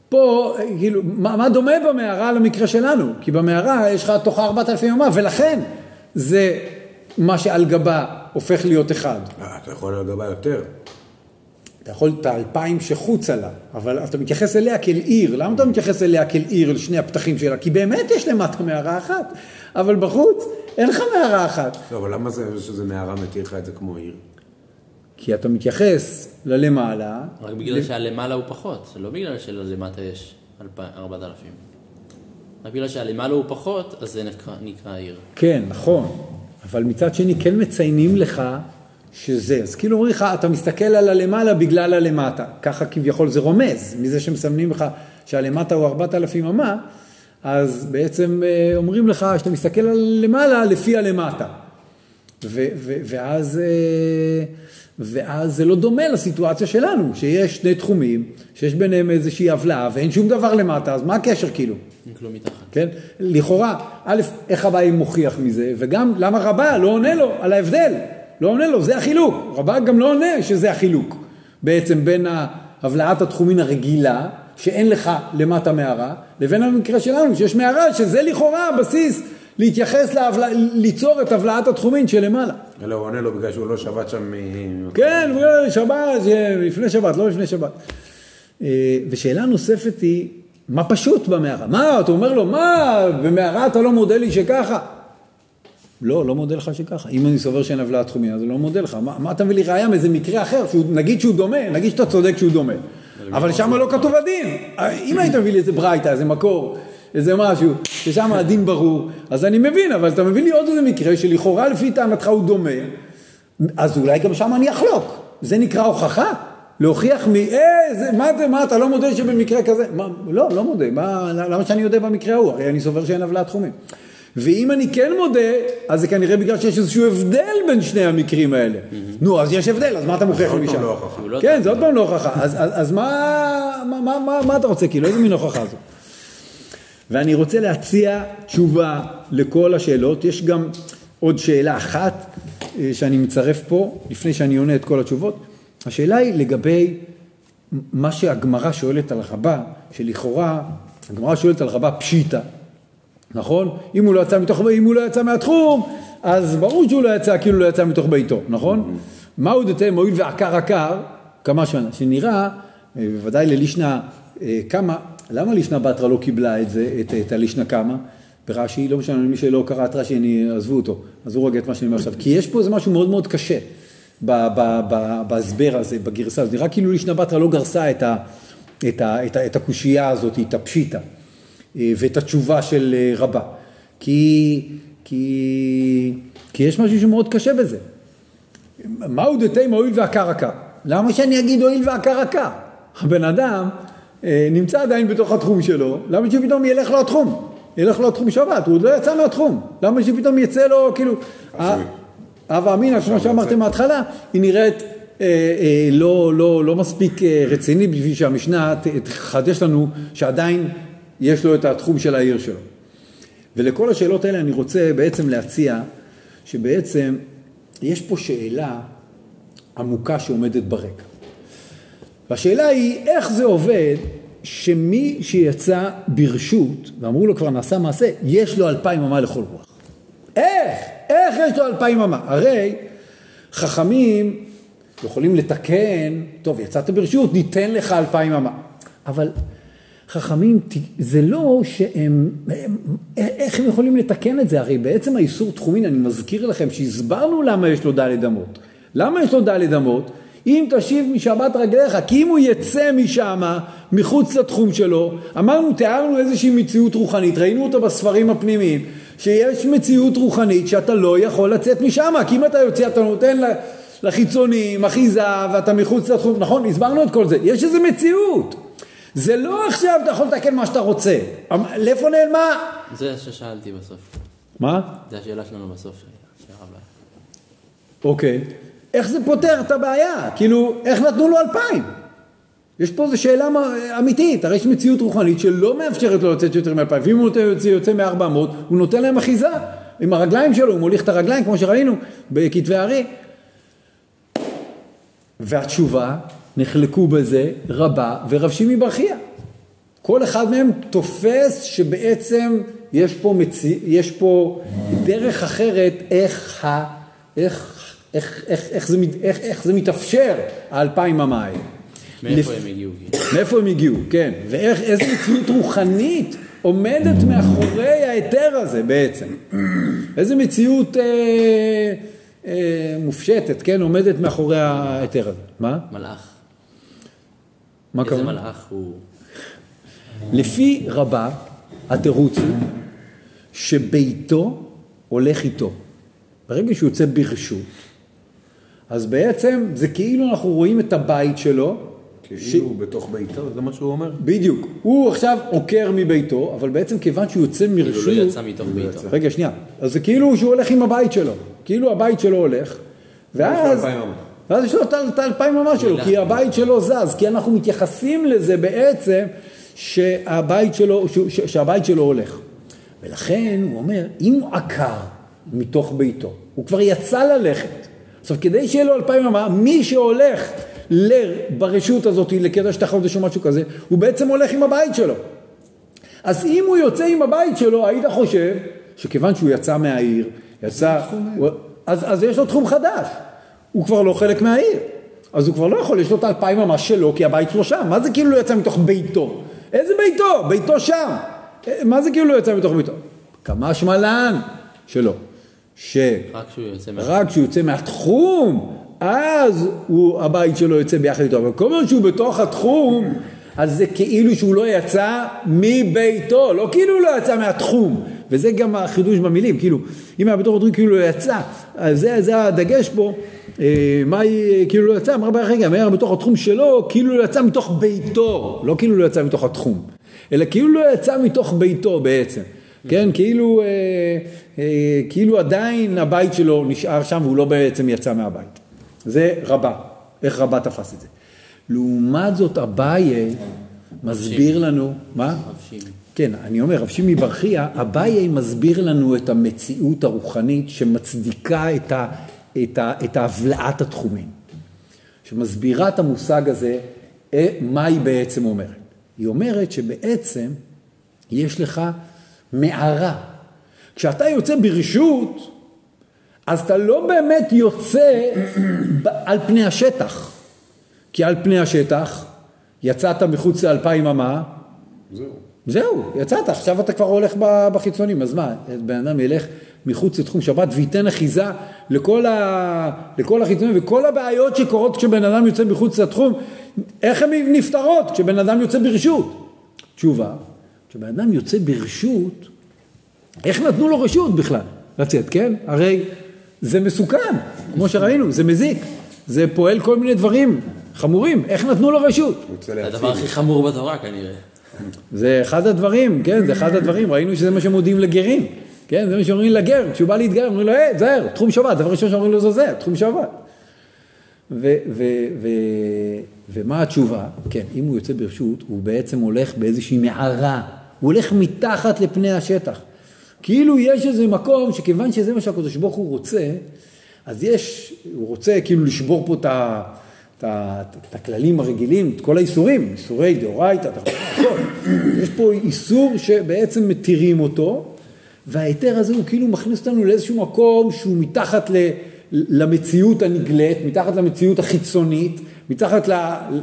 פה, כאילו, מה, מה דומה במערה למקרה שלנו? כי במערה יש לך תוך 4,000 ימה, ולכן זה מה שעל גבה הופך להיות אחד. אתה יכול על גבה יותר. אתה יכול את האלפיים שחוצה לה, אבל אתה מתייחס אליה כאל עיר. למה אתה מתייחס אליה כאל עיר, אל שני הפתחים שלה? כי באמת יש למטה מערה אחת, אבל בחוץ אין לך מערה אחת. לא, אבל למה זה שזה מערה מתיר לך את זה כמו עיר? כי אתה מתייחס ללמעלה, רק בגלל שהלמעלה הוא פחות, זה לא בגלל שלמטה יש 4,000. רק בגלל שהלמעלה הוא פחות, אז זה נקרא, נקרא עיר. כן, נכון, אבל מצד שני כן מציינים לך שזה. אז כאילו אומרים לך, אתה מסתכל על הלמעלה בגלל הלמטה. ככה כביכול זה רומז, מזה שמסמנים לך שהלמטה הוא 4,000 אמה, אז בעצם אה, אומרים לך שאתה מסתכל על למעלה לפי הלמטה. ו- ו- ואז, אה, ואז זה לא דומה לסיטואציה שלנו, שיש שני תחומים, שיש ביניהם איזושהי הבלעה ואין שום דבר למטה, אז מה הקשר כאילו? אין כלום מתחת. כן? לכאורה, א', איך אביי מוכיח מזה, וגם למה רבה לא עונה לו על ההבדל, לא עונה לו, זה החילוק. רבה גם לא עונה שזה החילוק בעצם בין הבלעת התחומין הרגילה, שאין לך למטה מערה, לבין המקרה שלנו, שיש מערה, שזה לכאורה הבסיס להתייחס, להבלע, ליצור את הבלעת התחומין שלמעלה. אלא הוא עונה לו בגלל שהוא לא שבת שם מ... כן, שבת, לפני שבת, לא לפני שבת. אה, ושאלה נוספת היא, מה פשוט במערה? מה, אתה אומר לו, מה, במערה אתה לא מודה לי שככה? לא, לא מודה לך שככה. אם אני סובר שאין הבלעת תחומין, אז לא מודה לך. מה, מה אתה מביא לי ראייה מאיזה מקרה אחר, שהוא, נגיד שהוא דומה, נגיד שאתה צודק שהוא דומה. אבל שם לא כתוב הדין. אם היית מביא לי איזה ברייתא, איזה מקור, איזה משהו, ששם הדין ברור, אז אני מבין, אבל אתה מביא לי עוד איזה מקרה שלכאורה לפי טענתך הוא דומה, אז אולי גם שם אני אחלוק. זה נקרא הוכחה? להוכיח מ... אה, זה, מה, זה, מה, אתה לא מודה שבמקרה כזה? מה, לא, לא מודה. מה, למה שאני אודה במקרה ההוא? הרי אני סובר שאין הבלעת תחומים. ואם אני כן מודה, אז זה כנראה בגלל שיש איזשהו הבדל בין שני המקרים האלה. נו, אז יש הבדל, אז מה אתה מוכיח עוד לי פעם משם? לא לא כן, זה עוד פעם לא הוכחה. אז, אז, אז מה, מה, מה, מה, מה אתה רוצה, כאילו, איזה מין הוכחה זו? ואני רוצה להציע תשובה לכל השאלות. יש גם עוד שאלה אחת אה, שאני מצרף פה, לפני שאני עונה את כל התשובות. השאלה היא לגבי מה שהגמרא שואלת על רבה, שלכאורה, הגמרא שואלת על רבה פשיטא, נכון? אם הוא לא יצא מתוך, אם הוא לא יצא מהתחום, אז ברור שהוא לא יצא כאילו לא יצא מתוך ביתו, נכון? מהו דתן מועיל ועקר עקר, כמה שנה, שנראה, אה, בוודאי ללישנא אה, קמא, למה לישנא בתרא לא קיבלה את זה, את, את הלישנא קמא? ברש"י, לא משנה, מי שלא קרא את רש"י, אני, עזבו אותו, עזבו רגע את מה שאני אומר עכשיו, כי יש פה איזה משהו מאוד מאוד קשה בהסבר הזה, בגרסה הזאת, נראה כאילו לישנא בתרא לא גרסה את, ה, את, ה, את, ה, את הקושייה הזאת, את הפשיטא. אה, ואת התשובה של אה, רבה. כי, כי, כי יש משהו שמאוד קשה בזה. מהו דתי מועיל ועקר עקר? למה שאני אגיד הועיל ועקר עקר? הבן אדם אה, נמצא עדיין בתוך התחום שלו, למה שפתאום ילך לו התחום? ילך לו התחום שבת, הוא עוד לא יצא מהתחום. למה שפתאום יצא לו, כאילו... הווה אמינא, כמו שאמרתם מההתחלה, היא נראית אה, אה, לא, לא, לא מספיק אה, רצינית בשביל שהמשנה תחדש לנו שעדיין יש לו את התחום של העיר שלו. ולכל השאלות האלה אני רוצה בעצם להציע שבעצם יש פה שאלה עמוקה שעומדת ברקע. והשאלה היא איך זה עובד שמי שיצא ברשות ואמרו לו כבר נעשה מעשה, יש לו אלפיים אמה לכל רוח. איך? איך יש לו אלפיים אמה? הרי חכמים יכולים לתקן, טוב יצאת ברשות, ניתן לך אלפיים אמה. אבל חכמים, זה לא שהם, הם, איך הם יכולים לתקן את זה? הרי בעצם האיסור תחומין, אני מזכיר לכם שהסברנו למה יש לו דלת אמות. למה יש לו דלת אמות? אם תשיב משבת רגליך, כי אם הוא יצא משם, מחוץ לתחום שלו, אמרנו, תיארנו איזושהי מציאות רוחנית, ראינו אותה בספרים הפנימיים, שיש מציאות רוחנית שאתה לא יכול לצאת משם, כי אם אתה יוצא אתה נותן לחיצונים, אחיזה, ואתה מחוץ לתחום, נכון? הסברנו את כל זה, יש איזו מציאות. זה לא עכשיו אתה יכול לתקן מה שאתה רוצה. לאיפה נעלמה? זה ששאלתי בסוף. מה? זו השאלה שלנו בסוף. היה. אוקיי. איך זה פותר את הבעיה? כאילו, איך נתנו לו אלפיים? יש פה איזו שאלה אמיתית, הרי יש מציאות רוחנית שלא מאפשרת לו לצאת יותר מאלפיים, ואם הוא יוצא, יוצא מארבע מאות, הוא נותן להם אחיזה עם הרגליים שלו, הוא מוליך את הרגליים, כמו שראינו בכתבי הארי. והתשובה, נחלקו בזה רבה ורב שימי ברכיה. כל אחד מהם תופס שבעצם יש פה, מציא, יש פה דרך אחרת איך, ה, איך, איך, איך, איך, זה, איך, איך זה מתאפשר, האלפיים האלה. מאיפה לפ- הם הגיעו? מאיפה הם הגיעו, כן, ואיך, איזה מציאות רוחנית עומדת מאחורי ההיתר הזה בעצם. איזה מציאות אה, אה, מופשטת, כן, עומדת מאחורי ההיתר הזה. מה? מלאך. מה איזה הכוונה? מלאך הוא... לפי רבה, התירוץ הוא שביתו הולך איתו. ברגע שהוא יוצא ברשות, אז בעצם זה כאילו אנחנו רואים את הבית שלו, כאילו הוא בתוך ביתו, זה מה שהוא אומר? בדיוק, הוא עכשיו עוקר מביתו, אבל בעצם כיוון שהוא יוצא כאילו מרשות, לא יצא מתוך ביתו. רגע שנייה, אז זה כאילו שהוא הולך עם הבית שלו, כאילו הבית שלו הולך, ואז. ואז יש לו את האלפיים אמה שלו, מילה. כי הבית שלו זז, כי אנחנו מתייחסים לזה בעצם שהבית שלו, ש- ש- שהבית שלו הולך. ולכן הוא אומר, אם הוא עקר מתוך ביתו, הוא כבר יצא ללכת. עכשיו, כדי שיהיה לו אלפיים אמה, מי שהולך ל- ברשות הזאת לקטע שתי חודש או משהו כזה, הוא בעצם הולך עם הבית שלו. אז אם הוא יוצא עם הבית שלו, היית חושב שכיוון שהוא יצא מהעיר, יצא, הוא, אז, אז יש לו תחום חדש. הוא כבר לא חלק מהעיר. אז הוא כבר לא יכול, יש לו את האלפיים ממש שלו, כי הבית שלו שם. מה זה כאילו לא יצא מתוך ביתו? איזה ביתו? ביתו שם. מה זה כאילו לא יצא מתוך ביתו? כמה שמלן שלו. ש... רק כשהוא יוצא. רק כשהוא יוצא מהתחום, אז הוא, הבית שלו יוצא ביחד איתו. אבל כל הזמן שהוא בתוך התחום, אז זה כאילו שהוא לא יצא מביתו, לא כאילו הוא לא יצא מהתחום. וזה גם החידוש במילים, כאילו, אם היה בתוך התחום כאילו לא יצא, אז זה, זה הדגש פה, אה, מה היא, כאילו לא יצא, אמר בערך רגע, מה היה בתוך התחום שלו, כאילו לא יצא מתוך ביתו, לא כאילו לא יצא מתוך התחום, אלא כאילו לא יצא מתוך ביתו בעצם. כן, כאילו, אה, אה, כאילו עדיין הבית שלו נשאר שם והוא לא בעצם יצא מהבית. זה רבה, איך רבה תפס את זה. לעומת זאת אביי מסביר לנו, מה? כן, אני אומר, רב שימי ברכיה, אביי מסביר לנו את המציאות הרוחנית שמצדיקה את, ה, את, ה, את ההבלעת התחומים. שמסבירה את המושג הזה, אה, מה היא בעצם אומרת. היא אומרת שבעצם יש לך מערה. כשאתה יוצא ברשות, אז אתה לא באמת יוצא על פני השטח. כי על פני השטח יצאת מחוץ לאלפיים אמה, זהו. זהו, יצאת, עכשיו אתה כבר הולך בחיצונים, אז מה, בן אדם ילך מחוץ לתחום שבת וייתן אחיזה לכל, ה... לכל החיצונים וכל הבעיות שקורות כשבן אדם יוצא מחוץ לתחום, איך הן נפתרות כשבן אדם יוצא ברשות? תשובה, כשבן אדם יוצא ברשות, איך נתנו לו רשות בכלל לצאת, כן? הרי זה מסוכן, כמו שראינו, זה מזיק, זה פועל כל מיני דברים חמורים, איך נתנו לו רשות? הדבר הכי חמור בתורה כנראה. זה אחד הדברים, כן, זה אחד הדברים, ראינו שזה מה שמודיעים לגרים, כן, זה מה שאומרים לגר, כשהוא בא להתגייר, אומרים לו, היי, זהר, תחום שבת, דבר ראשון שאומרים לו זה זה, תחום שבת. ו- ו- ו- ומה התשובה? כן, אם הוא יוצא ברשות, הוא בעצם הולך באיזושהי מערה, הוא הולך מתחת לפני השטח. כאילו יש איזה מקום שכיוון שזה מה שהקדוש ברוך הוא רוצה, אז יש, הוא רוצה כאילו לשבור פה את ה... את הכללים הרגילים, את כל האיסורים, איסורי דאורייתא. יש פה איסור שבעצם מתירים אותו, וההיתר הזה הוא כאילו מכניס אותנו לאיזשהו מקום שהוא מתחת ל, למציאות הנגלית, מתחת למציאות החיצונית, מתחת ל,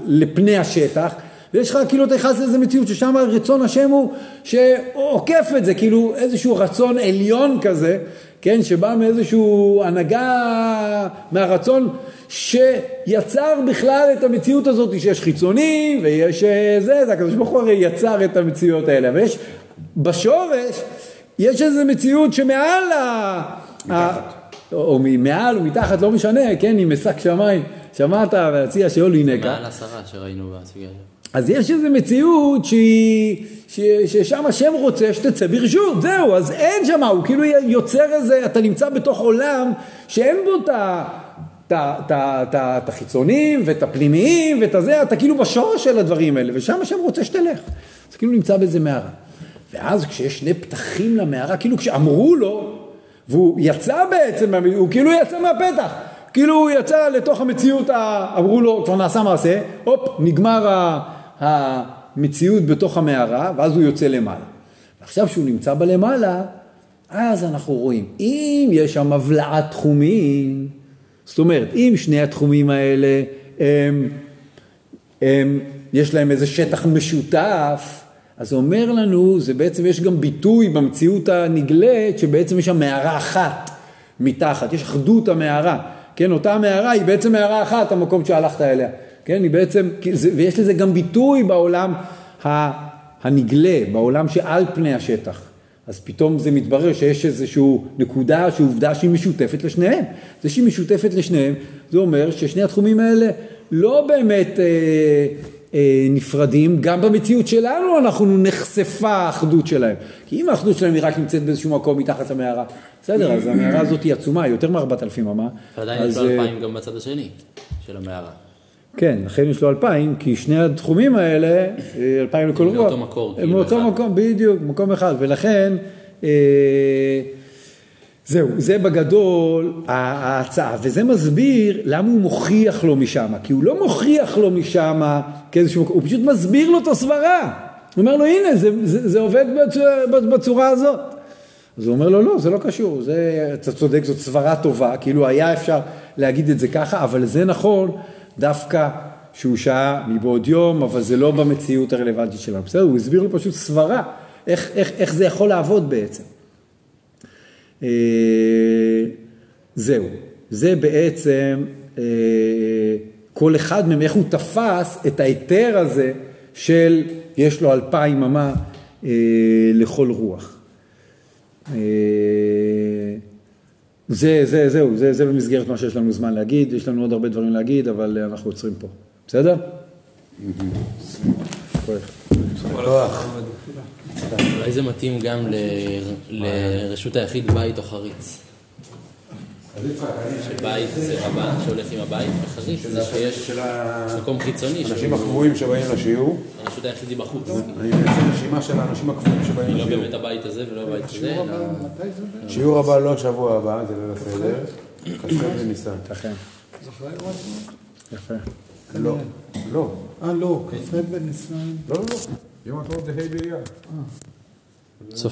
לפני השטח, ויש לך כאילו אתה נכנס לאיזה מציאות ששם רצון השם הוא שעוקף את זה, כאילו איזשהו רצון עליון כזה, כן, שבא מאיזשהו הנהגה מהרצון שיצר בכלל את המציאות הזאת שיש חיצוני ויש אה, זה, זה הקדוש ברוך הוא הרי יצר את המציאות האלה, אבל יש בשורש יש איזו מציאות שמעל ה... ה... או מעל או מתחת, לא משנה, כן, עם משק שמיים, שמעת והציע שאול ינקה. מעל עשרה שראינו בסוגיה הזאת. אז יש איזו מציאות שהיא, ש, ששם השם רוצה שתצא ברשות, זהו, אז אין שם, הוא כאילו יוצר איזה, אתה נמצא בתוך עולם שאין בו את ה... את החיצוניים ואת הפנימיים ואת הזה, אתה כאילו בשורש של הדברים האלה, ושם השם רוצה שתלך. אז כאילו נמצא באיזה מערה. ואז כשיש שני פתחים למערה, כאילו כשאמרו לו, והוא יצא בעצם, הוא כאילו יצא מהפתח, כאילו הוא יצא לתוך המציאות, אמרו לו, כבר נעשה מעשה, הופ, נגמר המציאות בתוך המערה, ואז הוא יוצא למעלה. עכשיו שהוא נמצא בלמעלה, אז אנחנו רואים, אם יש שם הבלעת תחומים, זאת אומרת, אם שני התחומים האלה, הם, הם, יש להם איזה שטח משותף, אז זה אומר לנו, זה בעצם, יש גם ביטוי במציאות הנגלית, שבעצם יש שם מערה אחת מתחת, יש אחדות המערה, כן, אותה מערה היא בעצם מערה אחת, המקום שהלכת אליה, כן, היא בעצם, ויש לזה גם ביטוי בעולם הנגלה, בעולם שעל פני השטח. אז פתאום זה מתברר שיש איזושהי נקודה, שעובדה שהיא משותפת לשניהם. זה שהיא משותפת לשניהם, זה אומר ששני התחומים האלה לא באמת אה, אה, נפרדים, גם במציאות שלנו אנחנו נחשפה האחדות שלהם. כי אם האחדות שלהם היא רק נמצאת באיזשהו מקום מתחת למערה, בסדר, אז המערה הזאת היא עצומה, היא יותר מ-4,000 אמה. אבל עדיין יש אה, אלפיים גם בצד השני של המערה. כן, לכן יש לו אלפיים, כי שני התחומים האלה, אה, אלפיים לכל הם רוח, מאותו מקור, הם כאילו, מאותו. מקום, בדיוק, מקום אחד, ולכן, אה, זהו, זה בגדול ההצעה, וזה מסביר למה הוא מוכיח לו משם, כי הוא לא מוכיח לו משם כאיזשהו מקום, הוא פשוט מסביר לו את הסברה, הוא אומר לו הנה זה, זה, זה עובד בצורה, בצורה הזאת. אז הוא אומר לו, לא, זה לא קשור, זה, אתה צודק, זאת סברה טובה, כאילו היה אפשר להגיד את זה ככה, אבל זה נכון דווקא שהוא שעה מבעוד יום, אבל זה לא במציאות הרלוונטית שלנו. בסדר, הוא הסביר לו פשוט סברה, איך, איך, איך זה יכול לעבוד בעצם. אה, זהו, זה בעצם אה, כל אחד מהם, איך הוא תפס את ההיתר הזה של יש לו אלפיים אמה אה, לכל רוח. זה, זה, זהו, זה, זה במסגרת מה שיש לנו זמן להגיד, יש לנו עוד הרבה דברים להגיד, אבל אה, אנחנו עוצרים פה. בסדר? אולי זה מתאים גם ל- לרשות היחיד בית או חריץ. שבית זה רבן שהולך עם הבית, וחריץ זה שיש מקום חיצוני, האנשים שהוא- הקבועים שבאים לשיעור. הרשות היחיד היא בחוץ. אני מייצר רשימה של האנשים הקבועים שבאים היא לא לשיעור. באמת הבית הזה ולא הבית הזה, אלא... בעצם? שיעור הבא לא שבוע הבא, זה ליל הסדר. כ"ח בניסן. יפה. לא. לא. אה, לא, כ"ח בניסן. לא, לא, לא. יום הטוב זה ה' באייר. סוף